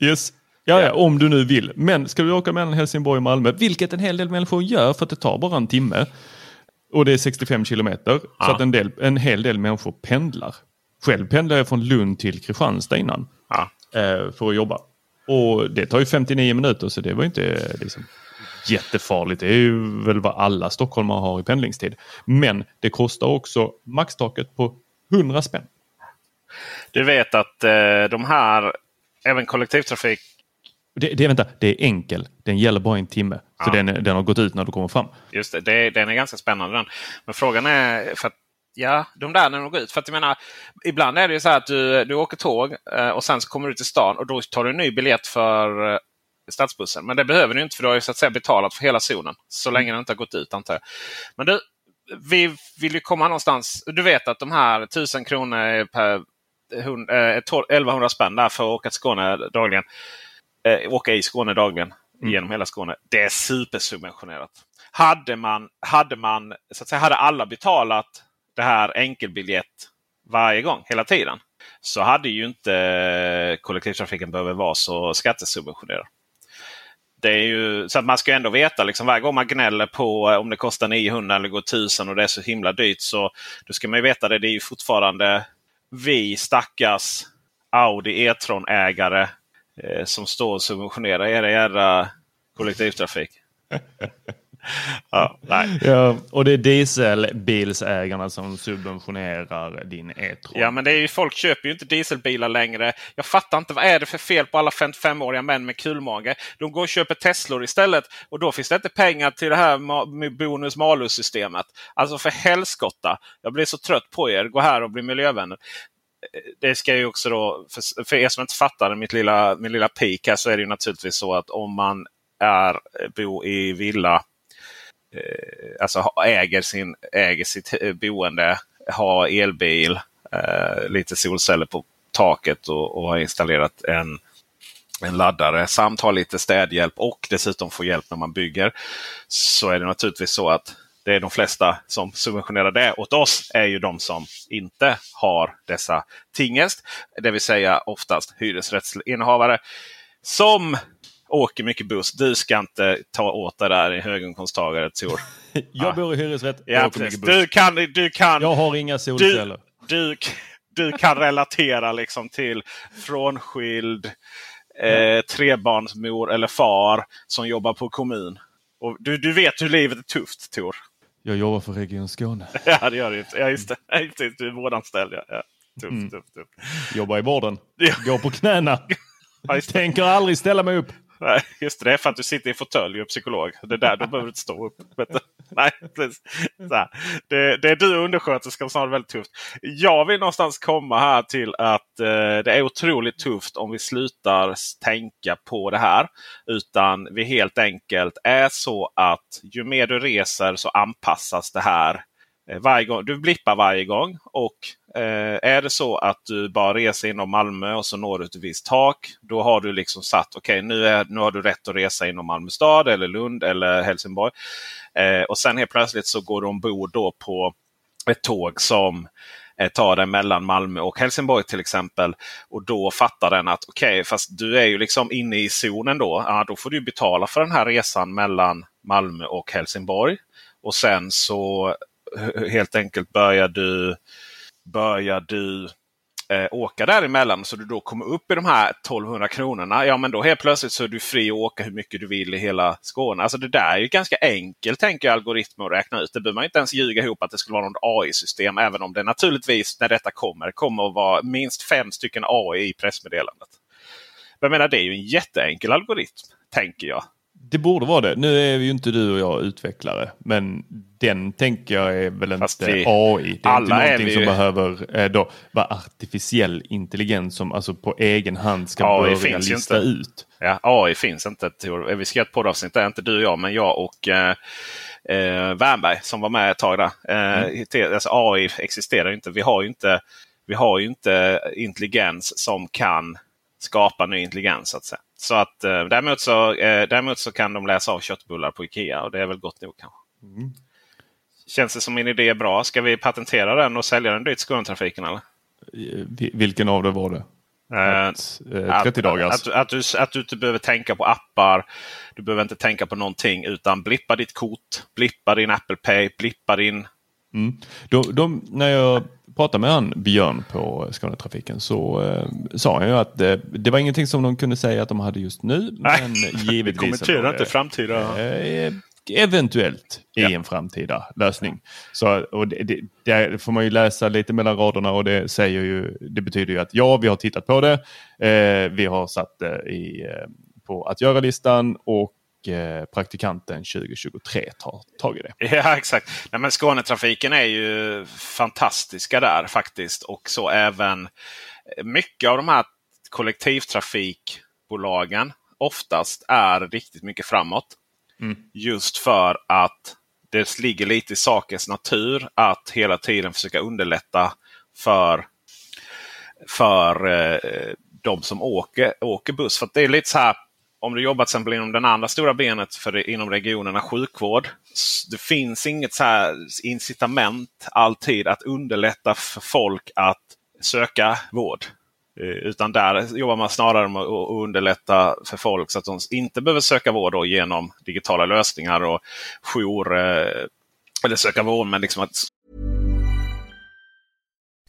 Yes. Ja, ja, om du nu vill. Men ska du åka mellan Helsingborg och Malmö, vilket en hel del människor gör för att det tar bara en timme. Och det är 65 kilometer. Så Ja. att en, del, en hel del människor pendlar. Själv pendlar jag från Lund till Kristianstad innan. Ja. Eh, för att jobba. Och det tar ju 59 minuter så det var inte liksom, jättefarligt. Det är ju väl vad alla stockholmare har i pendlingstid. Men det kostar också maxtaket på 100 spänn. Du vet att eh, de här, även kollektivtrafik, Det, det, vänta, det är enkel. Den gäller bara en timme. Så Ja. den, den har gått ut när du kommer fram. just det, det, den är ganska spännande den. Men frågan är, för att, ja, de där när de går ut. För att jag menar, ibland är det ju så här att du, du åker tåg eh, och sen så kommer du till stan och då tar du en ny biljett för eh, stadsbussen. Men det behöver du inte för du har ju så att säga betalat för hela zonen. Så länge den inte har gått ut antar jag. Men du, vi vill ju komma någonstans. Du vet att de här 1000 kronor per hund- eh, 12 1100 spänn där för att åka till Skåne dagligen. Eh, åka i Skåne dagligen. Genom hela Skåne. Det är supersubventionerat. Hade man, hade man, så att säga, hade alla betalat det här enkelbiljett varje gång, hela tiden. Så hade ju inte kollektivtrafiken behövt vara så skattesubventionerad. Det är ju, så att man ska ändå veta liksom, varje gång man gnäller på eh, om det kostar 900 eller går 1000 och det är så himla dyrt. Så då ska man ju veta det. Det är ju fortfarande vi stackars Audi E-tron-ägare eh, som står och subventionerar era jädra kollektivtrafik. ja, nej. Ja, och det är dieselbilsägarna som subventionerar din e-tron. Ja, men det är ju, folk köper ju inte dieselbilar längre. Jag fattar inte vad är det för fel på alla 55-åriga män med kulmage. De går och köper Teslor istället och då finns det inte pengar till det här med bonus malus-systemet. Alltså för helskotta. Jag blir så trött på er. Gå här och bli miljövänner. Det ska ju också då, för, för er som inte fattar mitt lilla, min lilla pik här så är det ju naturligtvis så att om man är, eh, bor i villa eh, alltså äger, sin, äger sitt eh, boende, har elbil, eh, lite solceller på taket och, och har installerat en, en laddare samt har lite städhjälp och dessutom får hjälp när man bygger. Så är det naturligtvis så att det är de flesta som subventionerar det åt oss är ju de som inte har dessa tingest. Det vill säga oftast hyresrättsinnehavare som åker mycket buss. Du ska inte ta åt dig där i höginkomsttagare Tor. Jag bor i hyresrätt. Ja, åker mycket buss. Du kan, du kan, Jag har inga solceller. du, du kan relatera liksom till frånskild eh, trebarnsmor eller far som jobbar på kommun. Och du, du vet hur livet är tufft Tor. Jag jobbar för Region Skåne. Ja, det gör du inte. Ja, just det. Ja. Du är vårdanställd. Ja. Ja. Tufft, Mm. tufft, tufft. Jobbar i vården. Ja. Går på knäna. Tänker aldrig ställa mig upp. Nej, just det. Det är för att du sitter i fåtölj och är psykolog. Det är där, då behöver du inte stå upp. Nej, precis. Så. Det, det är du och undersköterskan som har det väldigt tufft. Jag vill någonstans komma här till att eh, det är otroligt tufft om vi slutar tänka på det här. Utan vi helt enkelt är så att ju mer du reser så anpassas det här Eh, Eh, varje gång, du blippar varje gång. och eh, Är det så att du bara reser inom Malmö och så når du ett visst tak. Då har du liksom satt okej okay, nu, nu har du rätt att resa inom Malmö stad eller Lund eller Helsingborg. Eh, och sen helt plötsligt så går du ombord då på ett tåg som eh, tar dig mellan Malmö och Helsingborg till exempel. Och då fattar den att okej, okay, fast du är ju liksom inne i zonen då. Ja, då får du betala för den här resan mellan Malmö och Helsingborg. Och sen så helt enkelt börjar du, börjar du eh, åka däremellan så du då kommer upp i de här 1200 kronorna. Ja men då helt plötsligt så är du fri att åka hur mycket du vill i hela Skåne. Alltså det där är ju ganska enkelt tänker jag algoritmer att räkna ut. Det behöver man inte ens ljuga ihop att det skulle vara något AI-system. Även om det naturligtvis när detta kommer kommer att vara minst fem stycken AI i pressmeddelandet. Jag menar det är ju en jätteenkel algoritm, tänker jag. Det borde vara det. Nu är ju inte du och jag utvecklare, men den tänker jag är väl Fast inte det, AI. Det är inte någonting är som behöver eh, då, vara artificiell intelligens som alltså på egen hand ska AI börja finns lista inte. ut. Ja, AI finns inte. Vi ska göra ett poddavsnitt, det är inte du och jag, men jag och eh, eh, Wernberg som var med ett tag där. Eh, mm. alltså, AI existerar inte. Vi har ju inte, vi har ju inte intelligens som kan skapa ny intelligens. Så att säga. Så att, eh, däremot, så, eh, däremot så kan de läsa av köttbullar på Ikea och det är väl gott nog kanske. Mm. Känns det som min idé är bra? Ska vi patentera den och sälja den dyrt Skånetrafiken? Eller? Vilken av det var det? Eh, att, eh, 30 dagars. Att, att, att, du, att du inte behöver tänka på appar. Du behöver inte tänka på någonting utan blippa ditt kort, blippa din Apple Pay, blippa din... Mm. De, de, när jag pratade med han Björn på Skånetrafiken så eh, sa han ju att det, det, var ingenting som de kunde säga att de hade just nu. Nej, men givetvis. Kommentera inte framtida. Eh, eventuellt ja. i en framtida lösning. Så, och det, det, det, får man ju läsa lite mellan raderna och det säger ju, det betyder ju att ja, vi har tittat på det. Eh, vi har satt det i, eh, på att göra-listan och Eh, praktikanten 2023 tar tag i det. Ja exakt. Nej, men Skånetrafiken är ju fantastiska där faktiskt. Och så även mycket av de här kollektivtrafikbolagen oftast är riktigt mycket framåt. Mm. Just för att det ligger lite i sakens natur att hela tiden försöka underlätta för, för eh, de som åker, åker buss. För det är lite så här om du jobbar till exempel inom den andra stora benet för inom regionerna sjukvård. Det finns inget så här incitament alltid att underlätta för folk att söka vård. Eh, utan där jobbar man snarare med att underlätta för folk så att de inte behöver söka vård genom digitala lösningar och jour eh, eller söka vård. Men liksom att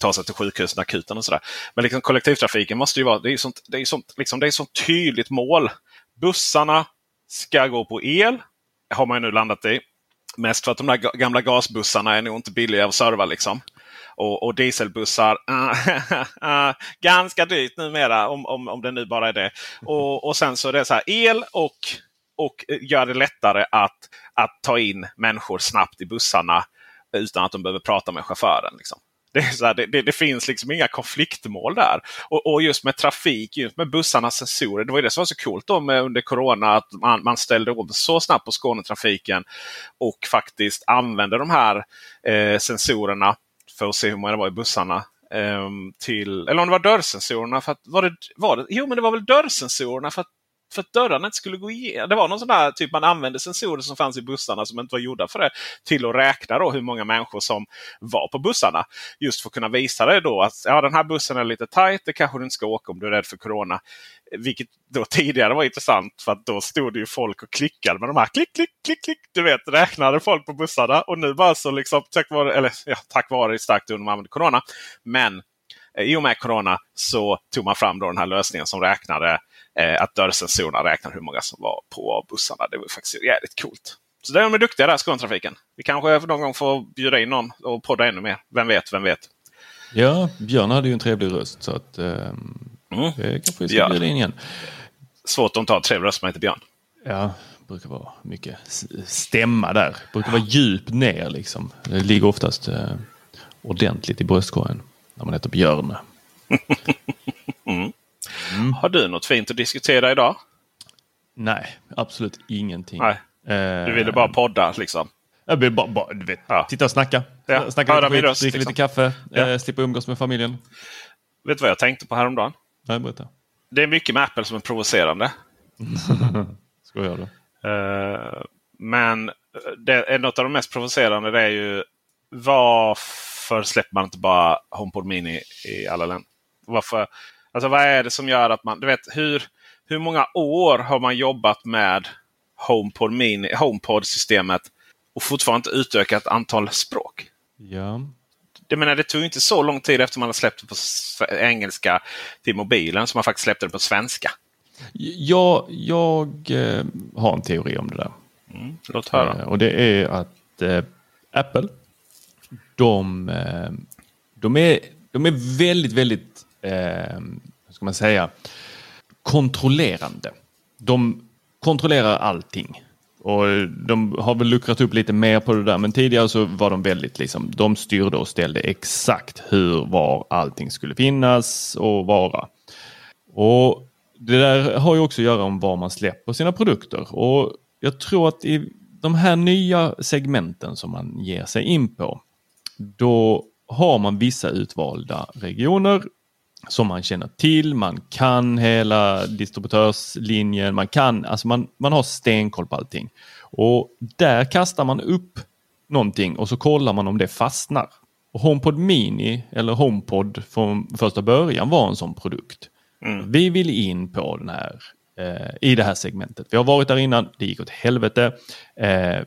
Ta sig till sjukhuset, akuten och sådär. Men liksom kollektivtrafiken måste ju vara, det är sånt, det är sånt, liksom, det är sånt tydligt mål. Bussarna ska gå på el. Har man ju nu landat i. Mest för att de där gamla gasbussarna är nog inte billiga att serva. Liksom. Och, och dieselbussar, äh, ganska dyrt numera om, om, om det nu bara är det. Och, och sen så är det så här, el och, och gör det lättare att, att ta in människor snabbt i bussarna utan att de behöver prata med chauffören. Liksom. Det, här, det, det, det, finns liksom inga konfliktmål där. Och, och, just med trafik, just med bussarnas sensorer. Det var det som var så coolt då med under Corona. Att man, man ställde om så snabbt på Skånetrafiken. Och faktiskt använde de här eh, sensorerna för att se hur många det var i bussarna. Eh, till, eller om det var dörrsensorerna. För att, var det, var det, jo men det var väl dörrsensorerna för att för att dörrarna inte skulle gå igenom. Det var någon sån där typ man använde sensorer som fanns i bussarna som inte var gjorda för det. Till att räkna då hur många människor som var på bussarna. Just för att kunna visa det då att ja, den här bussen är lite tajt. Det kanske du inte ska åka om du är rädd för Corona. Vilket då tidigare var intressant för att då stod det ju folk och klickade med de här klick, klick, klick, klick. Du vet, räknade folk på bussarna. Och nu bara så liksom tack vare, eller ja, tack vare starkt under man använde Corona. Men i och med Corona så tog man fram då den här lösningen som räknade eh, att dörrsensorerna räknar hur många som var på bussarna. Det var faktiskt jävligt coolt. Så där är de duktiga där, Skånetrafiken. Vi kanske någon gång får bjuda in någon och podda ännu mer. Vem vet, vem vet. Ja, Björn hade ju en trevlig röst så att eh, Mm. det kanske vi ska Ja. bjuda in igen. Svårt om ta trevlig röst som heter Björn. Ja, brukar vara mycket stämma där. Brukar vara djupt ner liksom. Det ligger oftast eh, ordentligt i bröstkorgen när man heter Björn. Har du något fint att diskutera idag? Nej, absolut ingenting. Nej. Eh, Du ville bara podda liksom. Jag vill bara, bara du vet, Ja. titta och snacka. Ja, Snacka höra lite skit, dricka liksom. lite kaffe, Ja. eh, slippa umgås med familjen. Vet du vad jag tänkte på häromdagen? Nej, berätta. Det är mycket med Apple som är provocerande. Skojar du? Eh, men det är något av de mest provocerande det är ju varför släpper man inte bara HomePod Mini i alla länder? Varför, alltså vad är det som gör att man... Du vet, hur, hur många år har man jobbat med HomePod Mini, HomePod-systemet och fortfarande inte utökat antal språk? Ja. Det, menar, det tog inte så lång tid efter man hade släppt det på engelska till mobilen som man faktiskt släppte det på svenska. Jag, jag eh, har en teori om det där. Låt höra. Eh, och det är att eh, Apple, de, eh, de, är, de är väldigt, väldigt, eh, hur ska man säga, kontrollerande. De kontrollerar allting. Och de har väl luckrat upp lite mer på det där, men tidigare så var de väldigt liksom, de styrde och ställde exakt hur, var allting skulle finnas och vara. Och det där har ju också att göra om var man släpper sina produkter. Och jag tror att i de här nya segmenten som man ger sig in på, då har man vissa utvalda regioner som man känner till, man kan hela distributörslinjen, man kan, alltså man, man har stenkoll på allting. Och där kastar man upp någonting och så kollar man om det fastnar. Och HomePod Mini eller HomePod från första början var en sån produkt. Vi vill in på den här eh, i det här segmentet. Vi har varit där innan, det gick åt helvete. Eh,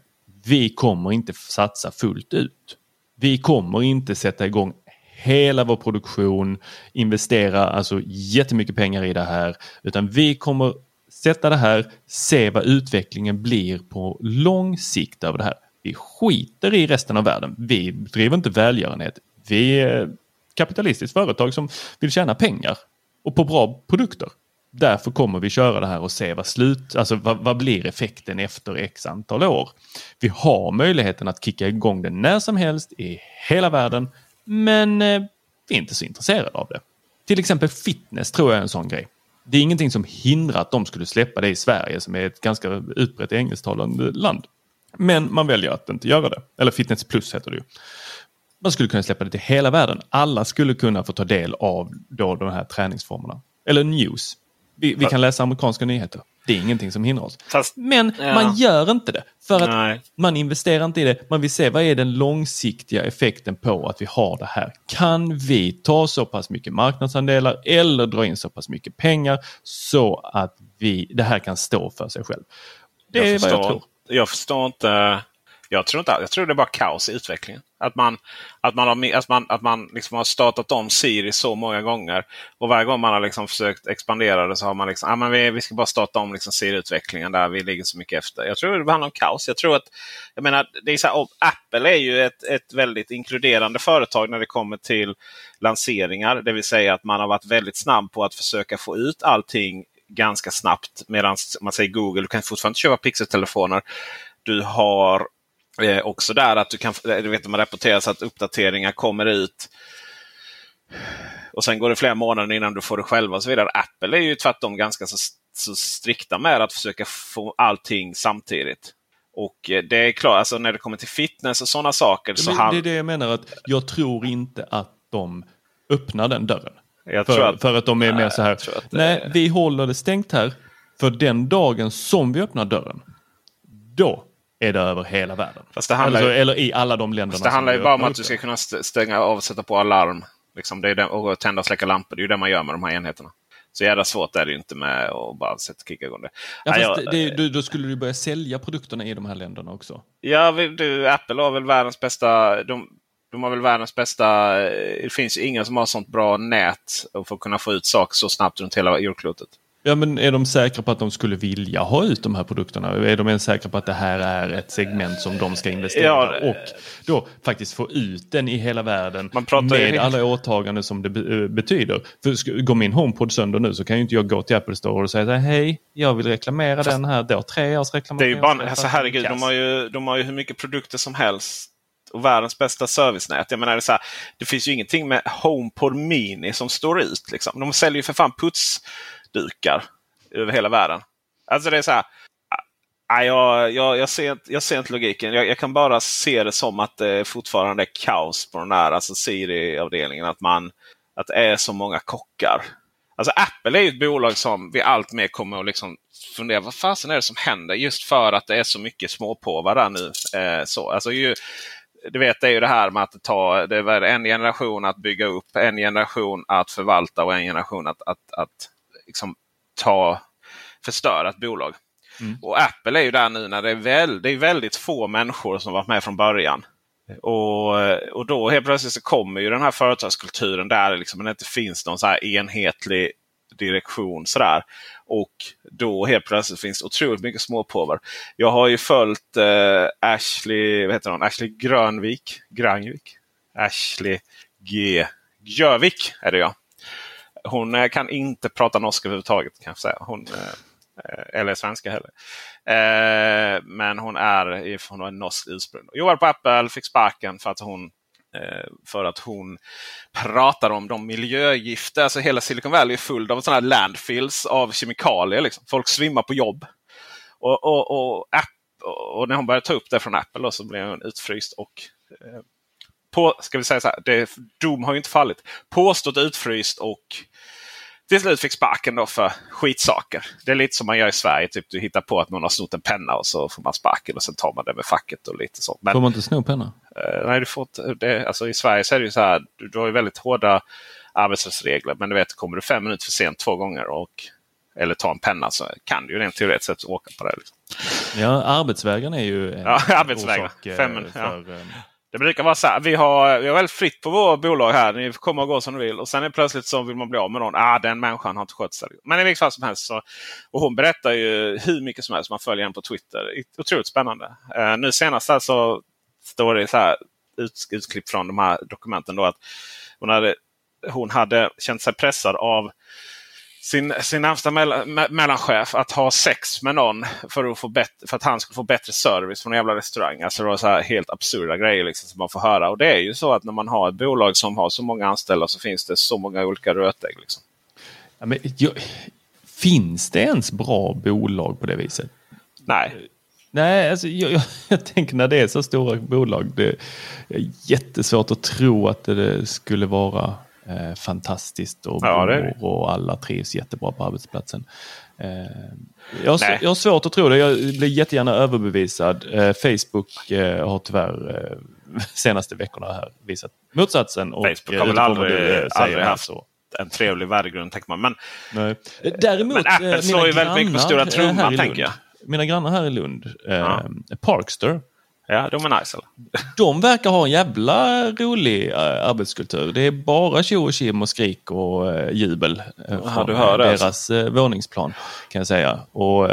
vi kommer inte satsa fullt ut. Vi kommer inte sätta igång hela vår produktion, investera alltså jättemycket pengar i det här, utan vi kommer sätta det här, se vad utvecklingen blir på lång sikt över det här. Vi skiter i resten av världen. Vi driver inte välgörenhet. Vi är kapitalistiskt företag som vill tjäna pengar och på bra produkter. Därför kommer vi köra det här och se vad slut, alltså vad, vad blir effekten efter x antal år. Vi har möjligheten att kicka igång det när som helst i hela världen, men eh, vi är inte så intresserade av det. Till exempel fitness tror jag är en sån grej. Det är ingenting som hindrar att de skulle släppa det i Sverige som är ett ganska utbrett engelsktalande land. Men man väljer att inte göra det. Eller fitness plus heter det ju. Man skulle kunna släppa det till hela världen. Alla skulle kunna få ta del av då de här träningsformerna. Eller news. Vi, vi kan läsa amerikanska nyheter. Det är ingenting som hindrar oss. Fast- Men Ja. man gör inte det. För att Nej. man investerar inte i det. Man vill se vad är den långsiktiga effekten på att vi har det här. Kan vi ta så pass mycket marknadsandelar eller dra in så pass mycket pengar så att vi, det här kan stå för sig själv. Det är vad jag tror. Jag förstår inte. Jag tror, inte, jag tror det är bara kaos i utvecklingen. Att man, att man, har, att man, att man liksom har startat om Siri så många gånger. Och varje gång man har liksom försökt expandera det så har man liksom, ah, men vi, vi ska bara starta om liksom Siri-utvecklingen där vi ligger så mycket efter. Jag tror det handlar om kaos. Jag tror att, jag menar, det är så här, och Apple är ju ett, ett väldigt inkluderande företag när det kommer till lanseringar. Det vill säga att man har varit väldigt snabb på att försöka få ut allting ganska snabbt. Medan man säger Google, du kan fortfarande inte köpa pixeltelefoner. Du har eh, också där att du kan, du vet man rapporterar så att uppdateringar kommer ut. Och sen går det flera månader innan du får det själva och så vidare. Apple är ju tvärtom ganska så, så strikta med att försöka få allting samtidigt. Och eh, det är klart, alltså när det kommer till fitness och sådana saker. Så han, det är det jag menar att jag tror inte att de öppnar den dörren. jag För, tror att, för att de är Nej, mer så här, nej är- vi håller det stängt här. För den dagen som vi öppnar dörren, då är det över hela världen. Fast det handlar alltså, ju- eller i alla de länderna. Det handlar ju bara om att du ska kunna st- stänga av och sätta på alarm. Liksom det är det, och tända och släcka lampor. Det är ju det man gör med de här enheterna. Så jävla svårt är det ju inte med att bara sätta kicka igång det. Ja, fast jag- det, det, då skulle du börja sälja produkterna i de här länderna också. Ja, du, Apple har väl världens bästa... De, de har väl världens bästa... Det finns ju ingen som har sånt bra nät för att kunna få ut saker så snabbt runt hela jordklotet. Ja men är de säkra på att de skulle vilja ha ut de här produkterna? Är de ens säkra på att det här är ett segment som de ska investera Ja, och då faktiskt få ut den i hela världen med alla åtaganden som det eh, betyder. För går min HomePod sönder nu så kan ju inte jag gå till Apple Store och säga hej, jag vill reklamera den här. Har tre års Det är reklamation. ju bara, alltså, herregud, de har, ju, de har ju hur mycket produkter som helst. Och världens bästa servicenät. Jag menar, det, så här, det finns ju ingenting med HomePod Mini som står ut. Liksom. De säljer ju för fan dukar över hela världen. Alltså det är så här. Ah, jag, jag, jag, ser, inte- jag ser inte logiken. Jag, jag kan bara se det som att det fortfarande är kaos på den här alltså Siri-avdelningen. Att, man, att det är så många kockar. Alltså Apple är ju ett bolag som vi allt mer kommer att liksom fundera vad fasen är det som händer? Just för att det är så mycket småpåvar där nu. Eh, så. Alltså, ju, du vet, det är ju det här med att det tar det är en generation att bygga upp, en generation att förvalta och en generation att, att, att liksom ta, förstöra ett bolag. Och Apple är ju där nu när det är, väl, det är väldigt få människor som varit med från början. Och, och då helt plötsligt så kommer ju den här företagskulturen där det liksom inte finns någon så här enhetlig direktion. Sådär. Och då helt plötsligt finns det otroligt mycket småpåvar. Jag har ju följt eh, Ashley, vad heter hon? Ashley Grönvik. Granvik? Ashley G. Gjövik är det ja. Hon kan inte prata norska överhuvudtaget kan jag säga. Hon, eh, eller svenska heller. Eh, men hon är från en norsk ursprung. Jobbar på Apple, fick sparken för att hon eh, för att hon pratar om de miljögifter. Alltså hela Silicon Valley är full av sådana här landfills av kemikalier. Liksom. Folk svimmar på jobb. Och, och, och, app, och när hon började ta upp det från Apple då, så blev hon utfryst. Och, eh, på, ska vi säga så här, det, dom har ju inte fallit. Påstått utfryst och till slut fick sparken då för skitsaker. Det är lite som man gör i Sverige. Typ du hittar på att någon har snott en penna och så får man sparken och sen tar man det med facket och lite sånt. Men, Får man inte sno penna? Eh, nej, du får inte, det, alltså I Sverige så är det ju så här. Du, du har ju väldigt hårda arbetsrättsregler. Men du vet, kommer du fem minuter för sent två gånger och eller ta en penna så kan du ju rent teoretiskt sett åka på det. Liksom. Ja, arbetsvägran är ju en Ja, arbetsvägran. orsak, eh, Fem- ja. för, eh, det brukar vara så här. Vi har, vi har väldigt fritt på våra bolag här. Ni får komma och gå som ni vill. Och sen är plötsligt så vill man bli av med någon. Ah, den människan har inte skött sig. Men i vilket fall som helst. Så, och hon berättar ju hur mycket som helst. Man följer henne på Twitter. Otroligt spännande. Eh, nu senast här så står det så här ut, utklipp från de här dokumenten. Då, att hon hade, hon hade känt sig pressad av sin, sin närmsta mell me mellanchef att ha sex med någon för att, få bättre, för att han skulle få bättre service från en jävla restaurang. Alltså det var så här helt absurda grejer liksom som man får höra. Och det är ju så att när man har ett bolag som har så många anställda så finns det så många olika rötägg. Liksom. ja, men, jag, finns det ens bra bolag på det viset? Nej, Nej, alltså, jag, jag, jag tänker när det är så stora bolag. Det är jättesvårt att tro att det skulle vara eh, fantastiskt och, Ja, det och alla trivs jättebra på arbetsplatsen. Eh, jag, har, jag har svårt att tro det. Jag blir jättegärna överbevisad. Eh, Facebook eh, har tyvärr eh, senaste veckorna här visat motsatsen. Och, Facebook har väl aldrig- du, eh, aldrig haft så. en trevlig värdegrund tänker man. Men Nej. Däremot, Men Apple eh, slår ju väldigt mycket på stora eh, trumman, tänker jag. Mina grannar här i Lund, eh, Ja. Parkster, ja, de är nice. Eller? de verkar ha en jävla rolig äh, arbetskultur. Det är bara tjo och kim och skrik och äh, jubel äh, från du hör det deras alltså. våningsplan. kan jag säga. Och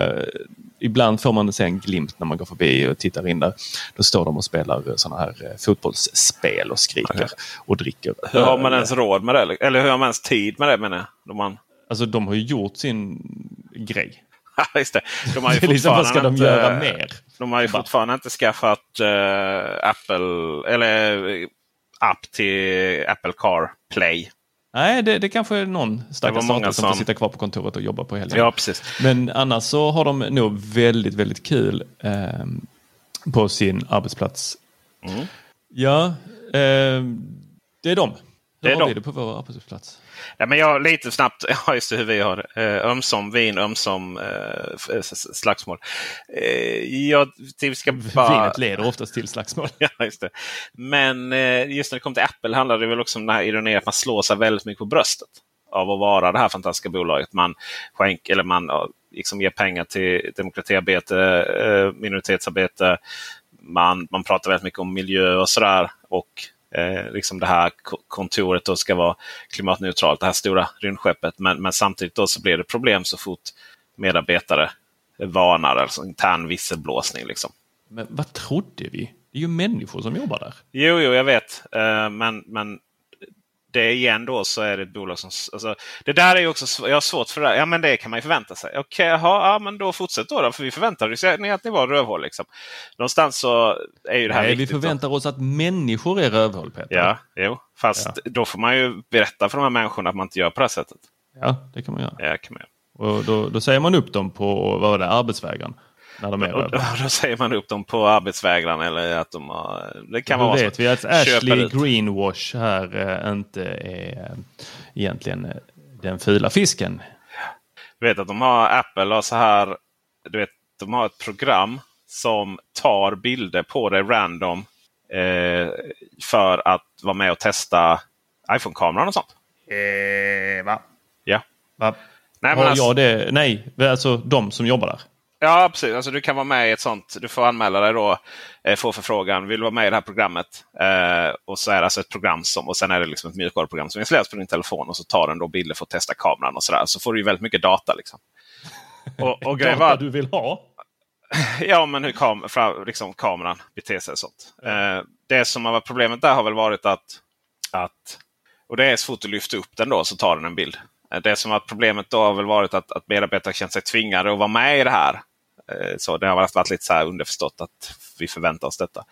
Ibland får man se en glimt när man går förbi och tittar in där. Då står de och spelar sådana här fotbollsspel och skriker och dricker. Hur har man ens råd med det? Eller hur har man ens tid med det menar jag? Då man... Alltså de har ju gjort sin grej. Just det. De har ju liksom, vad ska de fortfarande göra inte- mer? De har ju fortfarande inte skaffat eh, Apple eller eh, app till Apple Car Play. Nej, det, det kanske är någon stackars satan som får som- sitta kvar på kontoret och jobba på helgen. Ja, precis. Men annars så har de nog väldigt, väldigt kul eh, på sin arbetsplats. Mm. Ja, eh, det är de. Hur Det är har de. vi det på vår arbetsplats? Ja, men jag lite snabbt, ja just det, hur vi har det. Eh, ömsom vin, ömsom eh, s- slagsmål. Eh, jag, vi ska bara... Vinet leder oftast till slagsmål. Ja, just det. Men eh, just när det kommer till Apple handlar det väl också om den här ironin att man slår sig väldigt mycket på bröstet. Av att vara det här fantastiska bolaget. Man, skänk, eller man liksom ger pengar till demokratiarbete, eh, minoritetsarbete. Man, man pratar väldigt mycket om miljö och sådär. Och eh, liksom det här kontoret då ska vara klimatneutralt, det här stora rymdskeppet. Men, men samtidigt då så blir det problem så fort medarbetare varnar, alltså intern visselblåsning. Liksom. Men vad trodde vi? Det är ju människor som jobbar där. Jo, jo jag vet. Uh, men, men det igen då så är det ett bolag som... Alltså, det där är ju också jag har svårt för det. Ja men det kan man ju förvänta sig. Okej, okay, ja men då fortsätt då, då för vi förväntar oss att ni var rövhål. Liksom. Någonstans så är ju det här Nej, viktigt. vi förväntar då. oss att människor är rövhål Peter. Ja, jo. Fast ja. då får man ju berätta för de här människorna att man inte gör på det här sättet. Ja, det kan man göra. Ja, kan man göra. Och då, då säger man upp dem på vad var det, arbetsvägran. När de är och, och då säger man upp dem på arbetsvägran eller att de har... Det kan då vara vet vi att Ashley Greenwash här äh, inte är äh, egentligen äh, den fula fisken. Du vet att de har Apple och så här. Du vet, de har ett program som tar bilder på dig random för att vara med och testa iPhone-kameran och sånt. Eh, va? Ja. Va? Nej, men alltså, jag det? Nej, alltså de som jobbar där. Ja, precis. Alltså, du kan vara med i ett sånt. Du får anmäla dig då. Eh, få förfrågan. Vill du vara med i det här programmet? Eh, och så är det alltså ett program som och sen är det liksom ett mjukvaruprogram som installeras på din telefon. Och så tar den då bilder för att testa kameran och sådär. Så får du väldigt mycket data. liksom. Och, och data var, du vill ha? ja, men hur kam fra, liksom, kameran beter sig och sånt. Eh, det som har varit problemet där har väl varit att, att och det är så fort du lyfter upp den då så tar den en bild. Eh, det som var problemet då har väl varit att, att medarbetare känt sig tvingade att vara med i det här. Eh, så det har varit lite så här underförstått att vi förväntar oss detta.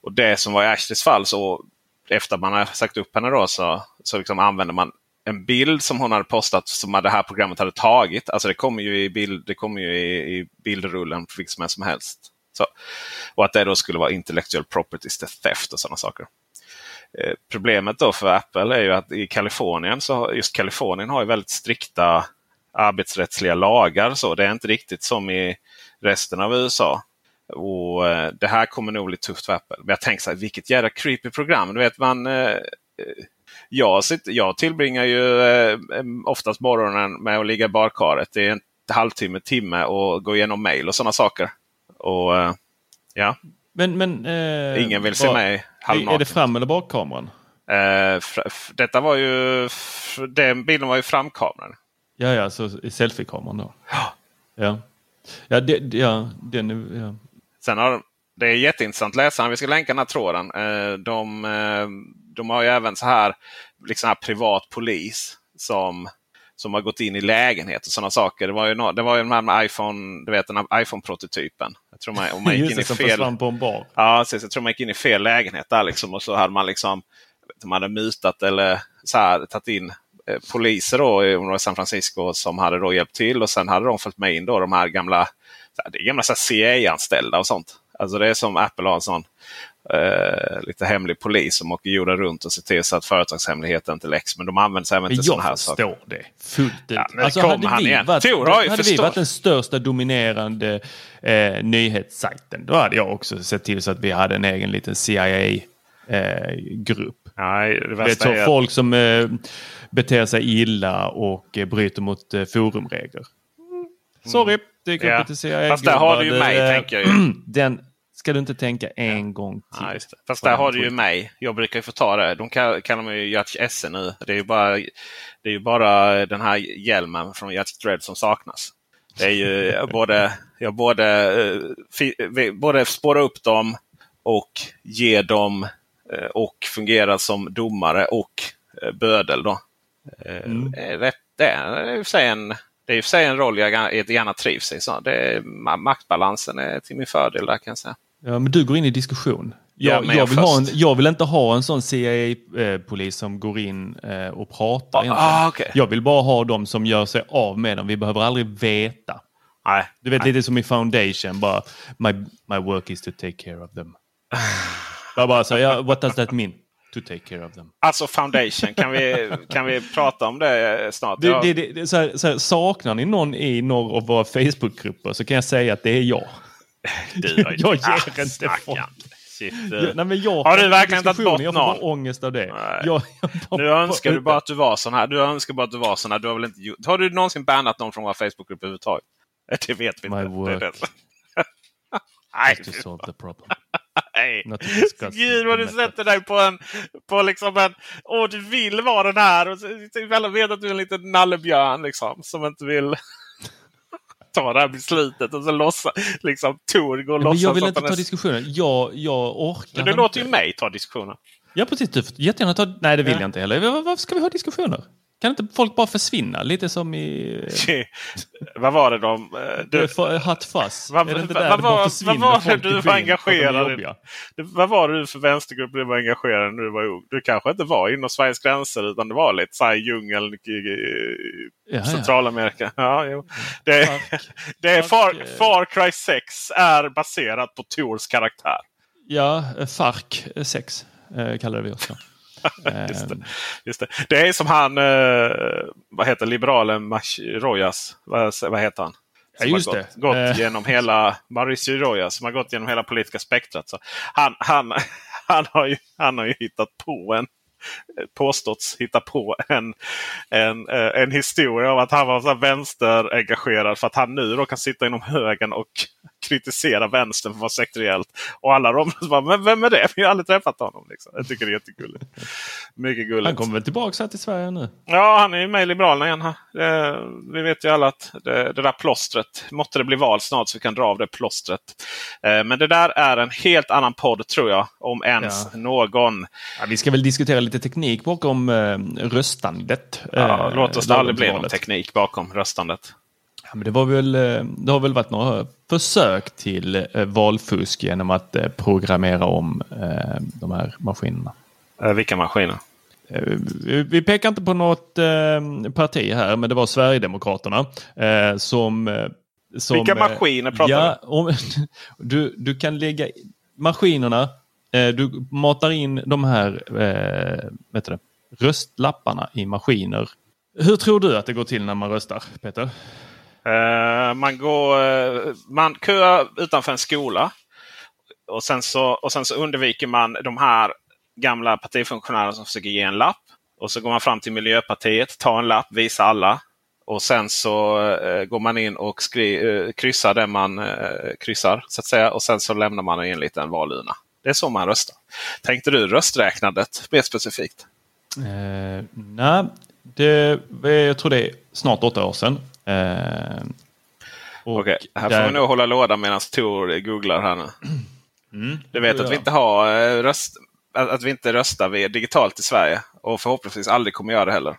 Och det som var i Ashleys fall så efter att man har sagt upp henne då så, så liksom använder man en bild som hon hade postat som det här programmet hade tagit. Alltså det kommer ju i, bild, det kommer ju i, i bildrullen vilket som helst som helst. Så. Och att det då skulle vara intellectual property theft och sådana saker. Eh, problemet då för Apple är ju att i Kalifornien, så just Kalifornien har ju väldigt strikta arbetsrättsliga lagar. Så Det är inte riktigt som i resten av USA. Och eh, Det här kommer nog bli tufft för Apple. Men jag tänker så här, vilket jävla creepy program. Du vet man... Eh, jag, sitter, jag tillbringar ju eh, oftast morgonen med att ligga i badkaret. Det är en halvtimme, timme och gå igenom mail och sådana saker. Och ja. Men, men, eh, Ingen vill se mig halvnaken. Är det fram eller bakkameran? Eh, detta var ju... Den bilden var ju framkameran. Ja, ja, så selfiekameran då. Ja. Ja, ja, det, ja, den är, ja. Sen har det är jätteintressant läsaren. Vi ska länka den här tråden. Eh, de, eh, de har ju även så här, liksom här privat polis som, som har gått in i lägenhet och sådana saker. Det var ju, no, det var ju den här med iPhone, du vet den här iPhone-prototypen. Jag tror man, om man gick in i fel... på en bar. Ja, precis, jag tror man gick in i fel lägenhet där liksom, och så hade man liksom de hade mutat eller så här, tagit in poliser då, i San Francisco som hade då hjälpt till och sen hade de följt med in då de här gamla, det är gamla CIA-anställda och sånt. Alltså det är som Apple har en sån eh, lite hemlig polis som åker jorden runt och ser till så att företagshemligheten inte läcks. Men de använder även till sådana här saker. Jag förstår det fullt ut. Ja, alltså, hade vi, varit, hade vi varit den största dominerande eh, nyhetssajten då hade jag också sett till så att vi hade en egen liten CIA-grupp. Eh, Nej, det vet, så Folk som eh, beter sig illa och eh, bryter mot eh, forumregler. Mm. Sorry, dyker ja. upp lite CIA. Fast där har du ju mig, tänker jag. Den ska du inte tänka en ja. gång till. Ja, Fast där har du ju mig. Jag brukar ju få ta det. De kallar mig ju Yacht SE nu. Det är ju bara, det är ju bara den här hjälmen från Yacht Dread som saknas. Det är ju både, jag både, eh, både spåra upp dem och ge dem eh, och fungera som domare och eh, bödel. Då. Mm. Det är i och för sig en, det är i och för sig en roll jag gärna trivs i. Så det maktbalansen är till min fördel där kan jag säga. Ja, men du går in i diskussion. Jag, ja, jag, vill, en, jag vill inte ha en sån CIA-polis som går in eh, och pratar. Ah, okay. Jag vill bara ha dem som gör sig av med dem. Vi behöver aldrig veta. Nej, du vet nej. lite som i Foundation. Bara, my, my work is to take care of them. jag bara så, yeah, what does that mean? To take care of them. Alltså Foundation, kan vi, kan vi prata om det snart? Det, det, det, så här, så här, saknar ni någon i några av våra Facebookgrupper så kan jag säga att det är jag. Du, jag ger ah, inte folk. Jag, nej, men jag har du verkligen tagit bort jag någon? Jag får ångest av det. Jag, jag nu önskar du bara att du var sån här. Du önskar bara att du var sån här. Du har, väl inte, har du någonsin bannat någon från våra Facebookgrupper överhuvudtaget? Det vet vi My inte. Work Nej. to solve the problem. Nej, Gud vad du sätter dig på en... På liksom en... Åh, du vill vara den här. Och så, alla vet att du är en liten nallebjörn liksom. Som inte vill ta det här beslutet. Och så låtsas liksom Tor går och låtsas jag vill inte ta är- diskussionen. Jag, jag orkar Men du inte. låter ju mig ta diskussionen. Ja, precis. Du får jättegärna ta... Nej, det vill Ja. jag inte heller. Var- Varför ska vi ha diskussioner? Kan inte folk bara försvinna? Lite som i... vad var det de... eh, Du, Du, hot fuzz. Vad- är det inte där vad det var- försvinner vad var det du var engagerad i? du, vad var det för vänstergrupp du var engagerad i när du var ung? Du kanske inte var inom Sveriges gränser utan det var lite så här i djungeln i, Ja, ja. Centralamerika. Ja, jo. Det, det är Far, eh. Far Cry 6 är baserat på Tors karaktär. Ja, eh, FARC 6 eh, kallade vi oss då. Just det. Eh, Just det. det är som han, eh, vad heter liberalen Mach Rojas? Vad, vad heter han? Ja, Som just har det. gått, gått Eh. genom hela, Mauricio Rojas som har gått genom hela politiska spektrat. Så han, han, han, har ju, han har ju hittat på en påståtts hitta på en, en, eh, en historia av att han var så vänsterengagerad för att han nu då kan sitta inom högern och kritisera vänstern för att vara sektoriellt. Och alla de bara, men vem är det? Vi har aldrig träffat honom. Liksom. Jag tycker det är jättegulligt. Mycket gulligt. han kommer väl tillbaka här till Sverige nu? Ja, han är ju med i Liberalerna igen. vi vet ju alla att det, det där plåstret, måtte det bli val snart så vi kan dra av det plåstret. Eh, men det där är en helt annan podd tror jag. Om ens Ja. någon. Ja, vi ska väl diskutera lite teknik bakom eh, röstandet. Ja, eh, låt oss det aldrig bli någon teknik bakom röstandet. Ja, men det, var väl, eh, det har väl varit några försök till valfusk genom att programmera om de här maskinerna. Vilka maskiner? Vi pekar inte på något parti här, men det var Sverigedemokraterna som... som Vilka maskiner pratar ja, om, du? Du kan lägga maskinerna, Eh, du matar in de här eh, vet du, det, röstlapparna i maskiner. Hur tror du att det går till när man röstar, Peter? Eh, man går, eh, man köar utanför en skola. Och sen, så, och sen så undviker man de här gamla partifunktionärerna som försöker ge en lapp. Och så går man fram till Miljöpartiet, tar en lapp, visar alla. Och sen så eh, går man in och skri, eh, kryssar det man eh, kryssar. så att säga. Och sen så lämnar man in en liten valurna. Det är så man röstar. Tänkte du rösträknandet mer specifikt? Eh, nej, det, jag tror det är snart åtta år sedan. Eh, Okej, här där- får vi nog hålla låda medan Tor googlar här nu. Mm, Du vet att vi inte har eh, röst, att, vi inte röstar digitalt i Sverige. Och förhoppningsvis aldrig kommer göra det heller.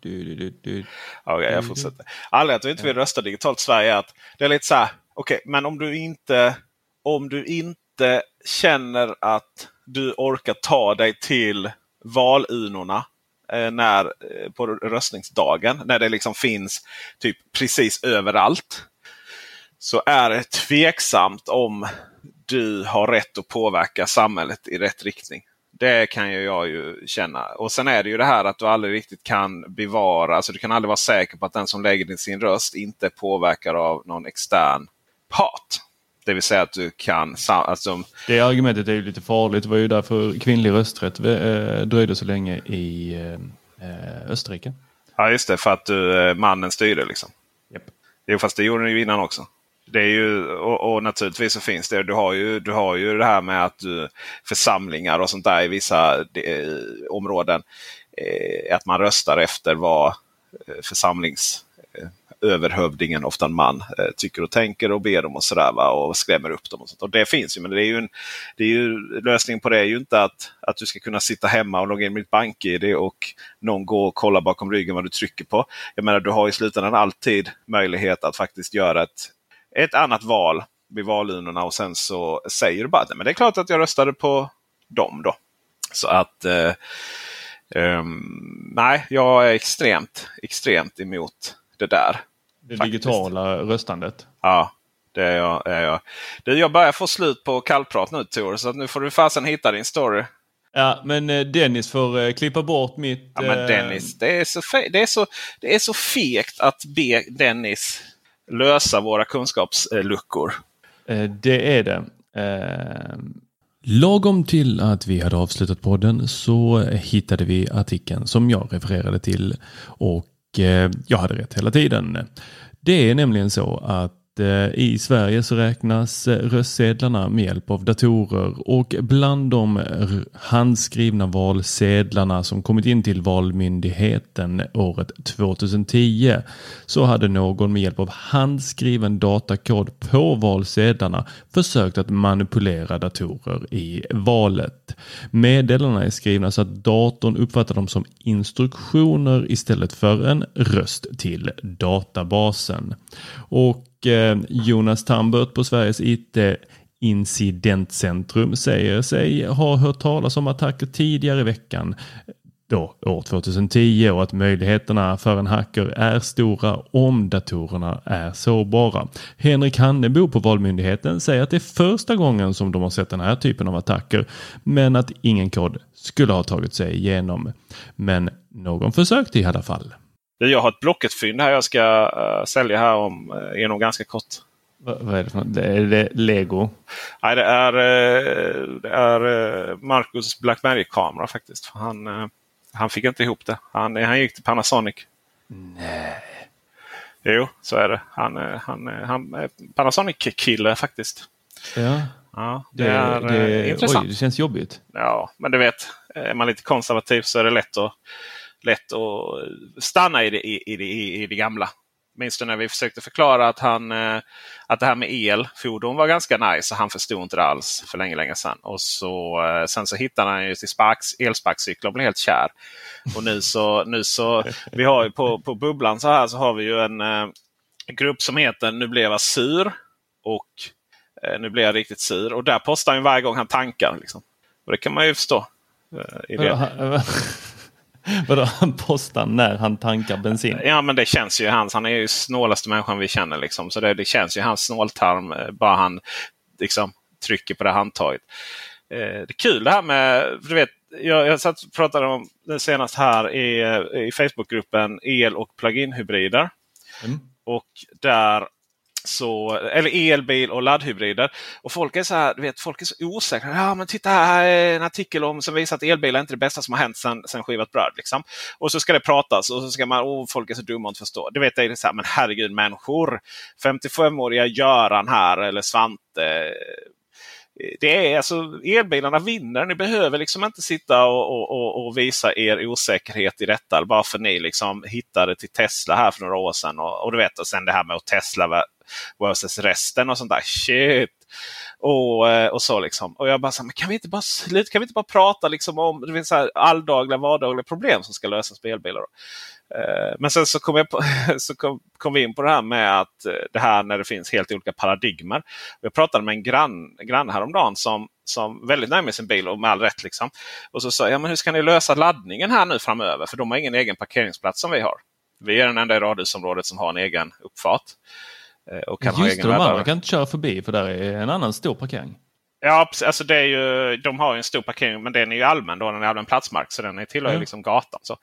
Du, Okej, jag fortsätter. Anledningen till att vi inte vill rösta digitalt i Sverige är att det är lite så här. Okej, men om du inte om du inte känner att du orkar ta dig till valurnorna eh, när, eh, på röstningsdagen. När det liksom finns typ precis överallt. Så är det tveksamt om du har rätt att påverka samhället i rätt riktning. Det kan ju jag ju känna. Och sen är det ju det här att du aldrig riktigt kan bevara, alltså du kan aldrig vara säker på att den som lägger sin röst inte påverkar av någon extern part. Det vill säga att du kan, alltså, Det argumentet är ju lite farligt. Det var ju därför kvinnlig rösträtt eh, dröjde så länge i eh, Österrike. ja just det, för att du, eh, mannen styrde liksom. Japp. Jo, fast det gjorde ni ju innan också. Det är ju, och, och naturligtvis så finns det. Du har, ju, du har ju det här med att du, församlingar och sånt där i vissa de, områden. Eh, att man röstar efter vad eh, församlings eh, överhövdingen, ofta en man, eh, tycker och tänker och ber dem och sådär. Va? Och skrämmer upp dem. Och, sånt. och det finns ju. Men det är ju en, det är ju, lösningen på det är ju inte att, att du ska kunna sitta hemma och logga in med ditt bank-id och någon går och kollar bakom ryggen vad du trycker på. Jag menar, du har i slutändan alltid möjlighet att faktiskt göra ett, ett annat val vid valurnorna och sen så säger du bara att men det är klart att jag röstade på dem då. Så att eh, Um, nej, jag är extremt, extremt emot det där. Det Faktiskt. digitala röstandet. Ja, det är jag. Är jag. Du, jag börjar få slut på kallprat nu Tor, så att nu får du fasen hitta din story. Ja, men eh, Dennis får eh, klippa bort mitt... Ja, men eh, Dennis, det är, så det, är så, det är så fegt att be Dennis lösa våra kunskapsluckor. Det är det. Eh, Lagom till att vi hade avslutat podden så hittade vi artikeln som jag refererade till och Eh, jag hade rätt hela tiden. Det är nämligen så att att eh, i Sverige så räknas eh, röstsedlarna med hjälp av datorer och bland de handskrivna valsedlarna som kommit in till Valmyndigheten året 2010 så hade någon med hjälp av handskriven datakod på valsedlarna försökt att manipulera datorer i valet. Meddelandena är skrivna så att datorn uppfattar dem som instruktioner istället för en röst till databasen. Och Eh, Jonas Tambert på Sveriges IT incidentcentrum säger sig ha hört talas om attacker tidigare i veckan då år 2010 och att möjligheterna för en hacker är stora om datorerna är sårbara. Henrik Hannebo på Valmyndigheten säger att det är första gången som de har sett den här typen av attacker men att ingen kod skulle ha tagit sig igenom. Men någon försökte i alla fall. Jag har ett Blocket-fynd här jag ska uh, sälja här om uh, inom ganska kort. Vad är det för något? Är det Lego? Nej, det är, uh, det är Marcus Blackberry-kamera faktiskt. Han, han fick inte ihop det. Han, han gick till Panasonic. Nej. Jo, så är det. Han, han, han är Panasonic-kille faktiskt. Ja. Ja, det, det är det, intressant. Oj, det känns jobbigt. Ja, men du vet. Är man lite konservativ så är det lätt att lätt att stanna i det, i, i, i det gamla. Minns du när vi försökte förklara att, han, eh, att det här med elfordon var ganska nice. Han förstod inte det alls för länge, länge sedan. Och så, eh, sen så hittade han ju till sparks, elsparkcyklar och blev helt kär. Och nu så, nu så vi har ju på, på bubblan så här så har vi ju en, en eh, grupp som heter Nu blev jag sur. Och eh, Nu blev jag riktigt sur. Och där postar han varje gång han tankar. Liksom. Och det kan man ju förstå. I det. Vadå, han postar när han tankar bensin? Ja men det känns ju hans. Han är ju snålaste människan vi känner. Liksom. Så det, det känns ju hans snåltarm. Eh, bara han liksom, trycker på det handtaget. Eh, det är kul det här med, du vet, jag, jag satt och pratade om det senast här i, i Facebookgruppen el och plug-in-hybrider. Mm. Och där så, eller elbil och laddhybrider. Och folk är så här, vet, folk är så osäkra. Ja, men titta här är en artikel om som visar att elbilar är inte det bästa som har hänt sedan, sen skivat bröd. Liksom. Och så ska det pratas och så ska man, oh, folk är så dumma att förstå. Du vet jag, så här, men herregud människor. 55-åriga Göran här eller Svante det är alltså elbilarna vinner. Ni behöver liksom inte sitta och, och, och, visa er osäkerhet i detta. Bara för ni liksom hittade till Tesla här för några år sedan. Och, och du vet, och sen det här med att Tesla versus resten och sånt där. Shit! Och, eh, och så liksom. Och jag bara, så här, men kan vi inte bara sluta? Kan vi inte bara prata liksom om det finns så här alldagliga, vardagliga problem som ska lösas med elbilar? Eh, men sen så kom, jag på, så kom, kom, vi in på det här med att eh, det här när det finns helt olika paradigmer. Jag pratade med en grann, granne häromdagen som, som väldigt nöjd med sin bil och med all rätt. Liksom. Och så sa jag, men hur ska ni lösa laddningen här nu framöver? För de har ingen egen parkeringsplats som vi har. Vi är den enda i radhusområdet som har en egen uppfart. Eh, och kan Just ha det, de andra kan inte köra förbi för där är en annan stor parkering. Ja, alltså det är ju, de har en stor parkering men den är ju allmän. Då, den är allmän platsmark så den tillhör mm. liksom gatan. Så.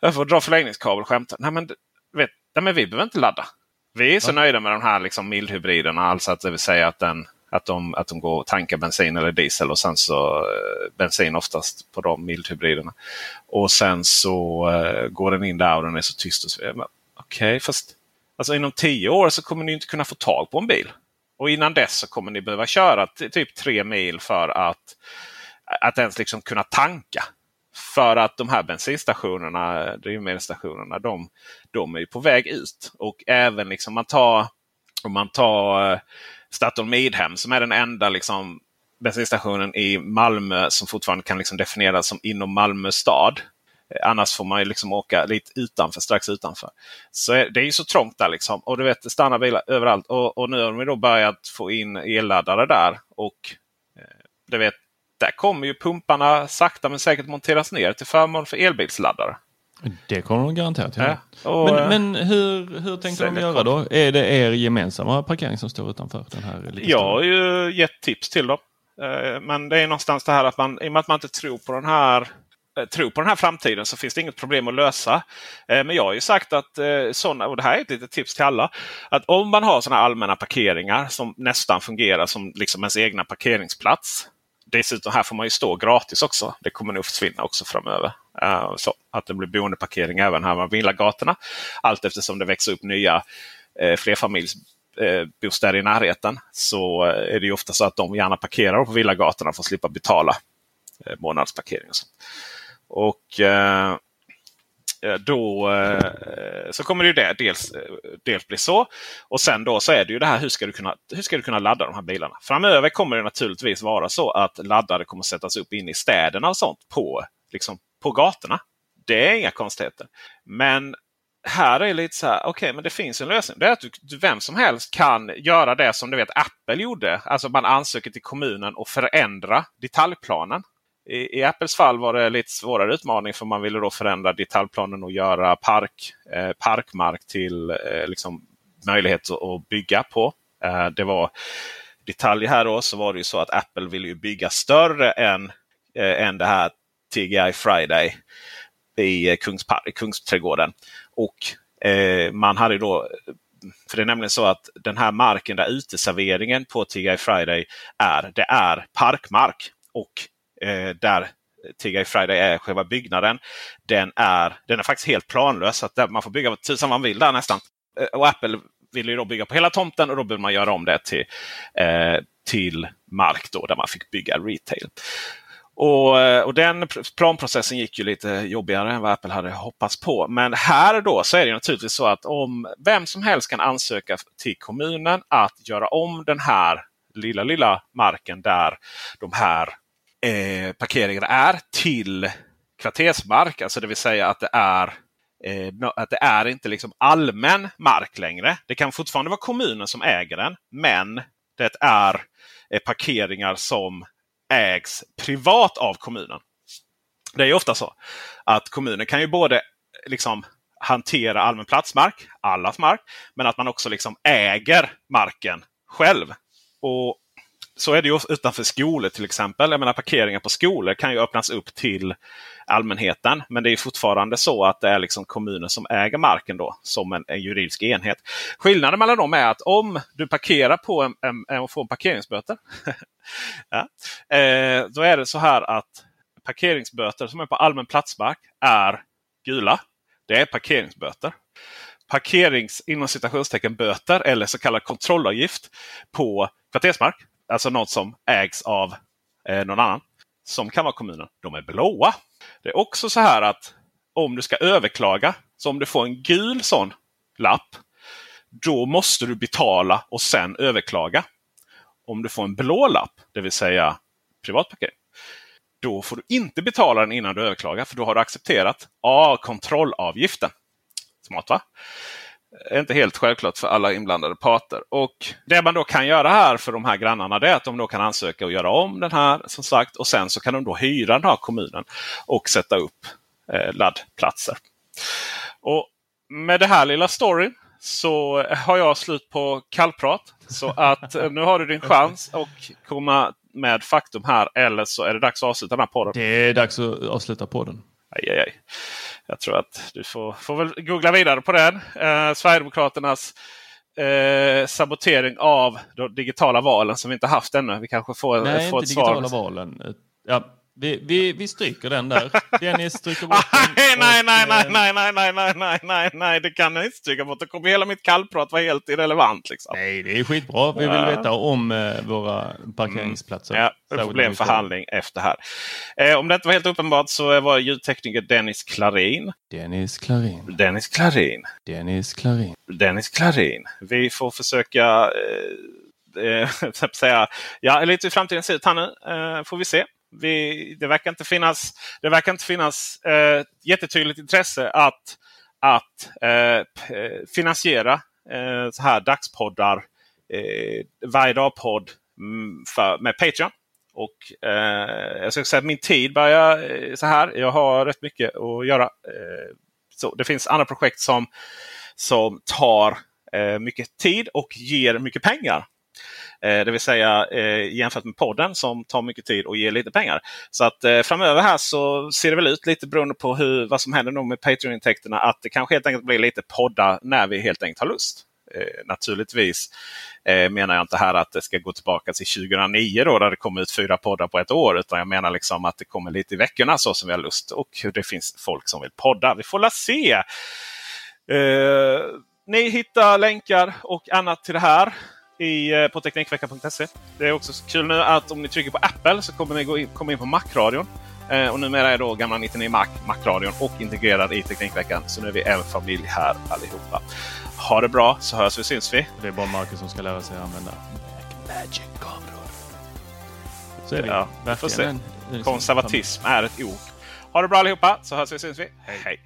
Jag får dra förlängningskabel och skämta. Nej men, vet, nej, men vi behöver inte ladda. Vi är så ja. nöjda med de här liksom mildhybriderna. Alltså att det vill säga att, den, att, de, att de går och tankar bensin eller diesel och sen så eh, bensin oftast på de mildhybriderna. Och sen så uh, går den in där och den är så tyst. Okej, okay, fast Alltså inom tio år så kommer ni inte kunna få tag på en bil. Och innan dess så kommer ni behöva köra typ tre mil för att, att ens liksom kunna tanka. För att de här bensinstationerna, drivmedelsstationerna, de, de är på väg ut. Och även liksom man tar, om man tar eh, Statoil Midhem som är den enda liksom, bensinstationen i Malmö som fortfarande kan liksom definieras som inom Malmö stad. Eh, annars får man ju liksom åka lite utanför, strax utanför. Så det är ju så trångt där liksom. Och du vet, det stannar bilar överallt. Och, och nu har de då börjat få in elladdare där. Och eh, du vet, där kommer ju pumparna sakta men säkert monteras ner till förmån för elbilsladdare. Det kommer de garanterat göra. Ja, men, eh, men hur, hur tänkte de göra då? Är det er gemensamma parkering som står utanför? den här Jag har ju gett tips till dem. Men det är någonstans det här att man, i och med att man inte tror på den här tro tror på den här framtiden så finns det inget problem att lösa. Eh, men jag har ju sagt att eh, sådana, och det här är ett litet tips till alla, att om man har sådana allmänna parkeringar som nästan fungerar som liksom ens egna parkeringsplats. Dessutom här får man ju stå gratis också. Det kommer nog försvinna också framöver. Så att det blir boendeparkering även här med villagatorna. Allt eftersom det växer upp nya flerfamiljs bostäder i närheten så är det ju ofta så att de gärna parkerar på villagatorna för att slippa betala månadsparkering. Och, så och eh, eh, då eh, så kommer det ju det dels, eh, dels bli så. Och sen då så är det ju det här hur ska, du kunna, hur ska du kunna ladda de här bilarna? Framöver kommer det naturligtvis vara så att laddare kommer sättas upp inne i städerna och sånt på, liksom, på gatorna. Det är inga konstigheter. Men här är det lite så här, okej okay, men det finns en lösning. Det är att du, vem som helst kan göra det som du vet Apple gjorde. Alltså man ansöker till kommunen och förändra detaljplanen. I, I, Apples fall var det lite svårare utmaning för man ville då förändra detaljplanen och göra park, eh, parkmark till eh, liksom möjlighet att bygga på. Eh, det var detaljer här då så var det ju så att Apple ville bygga större än, eh, än det här TGI Friday i eh, Kungsträdgården. Och eh, man hade då för det är nämligen så att den här marken där uteserveringen på TGI Friday är, det är parkmark. Och Eh, där TGI Friday är själva byggnaden. Den är, den är faktiskt helt planlös. Så att man får bygga vad tusan man vill där nästan. Eh, och Apple ville ju då bygga på hela tomten och då behöver man göra om det till, eh, till mark då, där man fick bygga retail. Och, eh, och Den planprocessen gick ju lite jobbigare än vad Apple hade hoppats på. Men här då så är det naturligtvis så att om vem som helst kan ansöka till kommunen att göra om den här lilla, lilla marken där de här eh, parkeringen är till kvartersmark. Alltså det vill säga att det är eh, att det är inte liksom allmän mark längre. Det kan fortfarande vara kommunen som äger den. Men det är eh, parkeringar som ägs privat av kommunen. Det är ofta så att kommunen kan ju både eh, liksom hantera allmän platsmark, allas mark, men att man också liksom äger marken själv. Och så är det ju utanför skolor till exempel. Jag menar Parkeringar på skolor kan ju öppnas upp till allmänheten. Men det är fortfarande så att det är liksom kommunen som äger marken då som en, en juridisk enhet. Skillnaden mellan dem är att om du parkerar på en, en, och får en parkeringsböter. ja, eh, då är det så här att parkeringsböter som är på allmän platsmark är gula. Det är parkeringsböter parkerings inom citationstecken böter eller så kallad kontrollavgift på kvartersmark alltså något som ägs av eh, någon annan. Som kan vara kommunen. De är blåa. Det är också så här att om du ska överklaga, så om du får en gul sån lapp, då måste du betala och sen överklaga. Om du får en blå lapp, det vill säga privat parkering, då får du inte betala den innan du överklagar för då har du accepterat A. Kontrollavgiften. Smart va? Är inte helt självklart för alla inblandade parter. Och Det man då kan göra här för de här grannarna är att de då kan ansöka och göra om den här som sagt. Och sen så kan de då hyra den här kommunen och sätta upp eh, laddplatser. Och Med det här lilla storyn så har jag slut på kallprat. Så att eh, nu har du din chans att komma med faktum här eller så är det dags att avsluta den här podden. Det är dags att avsluta podden. Aj, aj, aj jag tror att du får, får väl googla vidare på den. Eh, Sverigedemokraternas eh, sabotering av de digitala valen som vi inte haft ännu. Vi kanske får, Nej, får ett svar. Nej, inte digitala valen. Ja, vi, vi, vi stryker den där. Dennis stryker bort den. nej, nej, nej, nej, nej, nej, nej, nej, nej, nej, det kan jag inte stryka bort. Då kommer hela mitt kallprat vara helt irrelevant. Liksom. Nej, det är skitbra. Vi vill veta om eh, våra parkeringsplatser. Mm. Ja, problemförhandling efter här. Eh, om det inte var helt uppenbart så var ljudtekniker Dennis Klarin. Dennis Klarin. Dennis Klarin. Dennis Klarin. Dennis Klarin. Vi får försöka eh, eh, säga, ja, lite i framtiden ser ut här nu. Eh, får vi se vi, det verkar inte finnas, det verkar inte finnas eh, jättetydligt intresse att, att eh, eh finansiera eh, så här dagspoddar, eh, varje dag-podd mm, med Patreon. Och eh, jag ska säga att min tid börjar eh, så här. Jag har rätt mycket att göra. Eh, så Det finns andra projekt som, som tar eh, mycket tid och ger mycket pengar. Eh, det vill säga eh, jämfört med podden som tar mycket tid och ger lite pengar. Så att eh, framöver här så ser det väl ut lite beroende på hur, vad som händer nog med Patreon-intäkterna. Att det kanske helt enkelt blir lite poddar när vi helt enkelt har lust. Eh, naturligtvis eh, menar jag inte här att det ska gå tillbaka till 2009 då, där det kommer ut fyra poddar på ett år. Utan jag menar liksom att det kommer lite i veckorna så som vi har lust. Och det finns folk som vill podda. Vi får la se. Eh, ni hittar länkar och annat till det här i, eh, på Teknikveckan.se. Det är också kul nu att om ni trycker på Apple så kommer ni gå in, komma in på Macradion. Eh, och numera är då gamla 99 Mac, Macradion och integrerad i Teknikveckan. Så nu är vi en familj här allihopa. Ha det bra så hörs vi syns vi. Det är bara Marcus som ska lära sig använda Magic-kameror. Så är det Ja, verkligen se. en- en- Konservatism är ett ord. Ha det bra allihopa så hörs vi syns vi. Hej!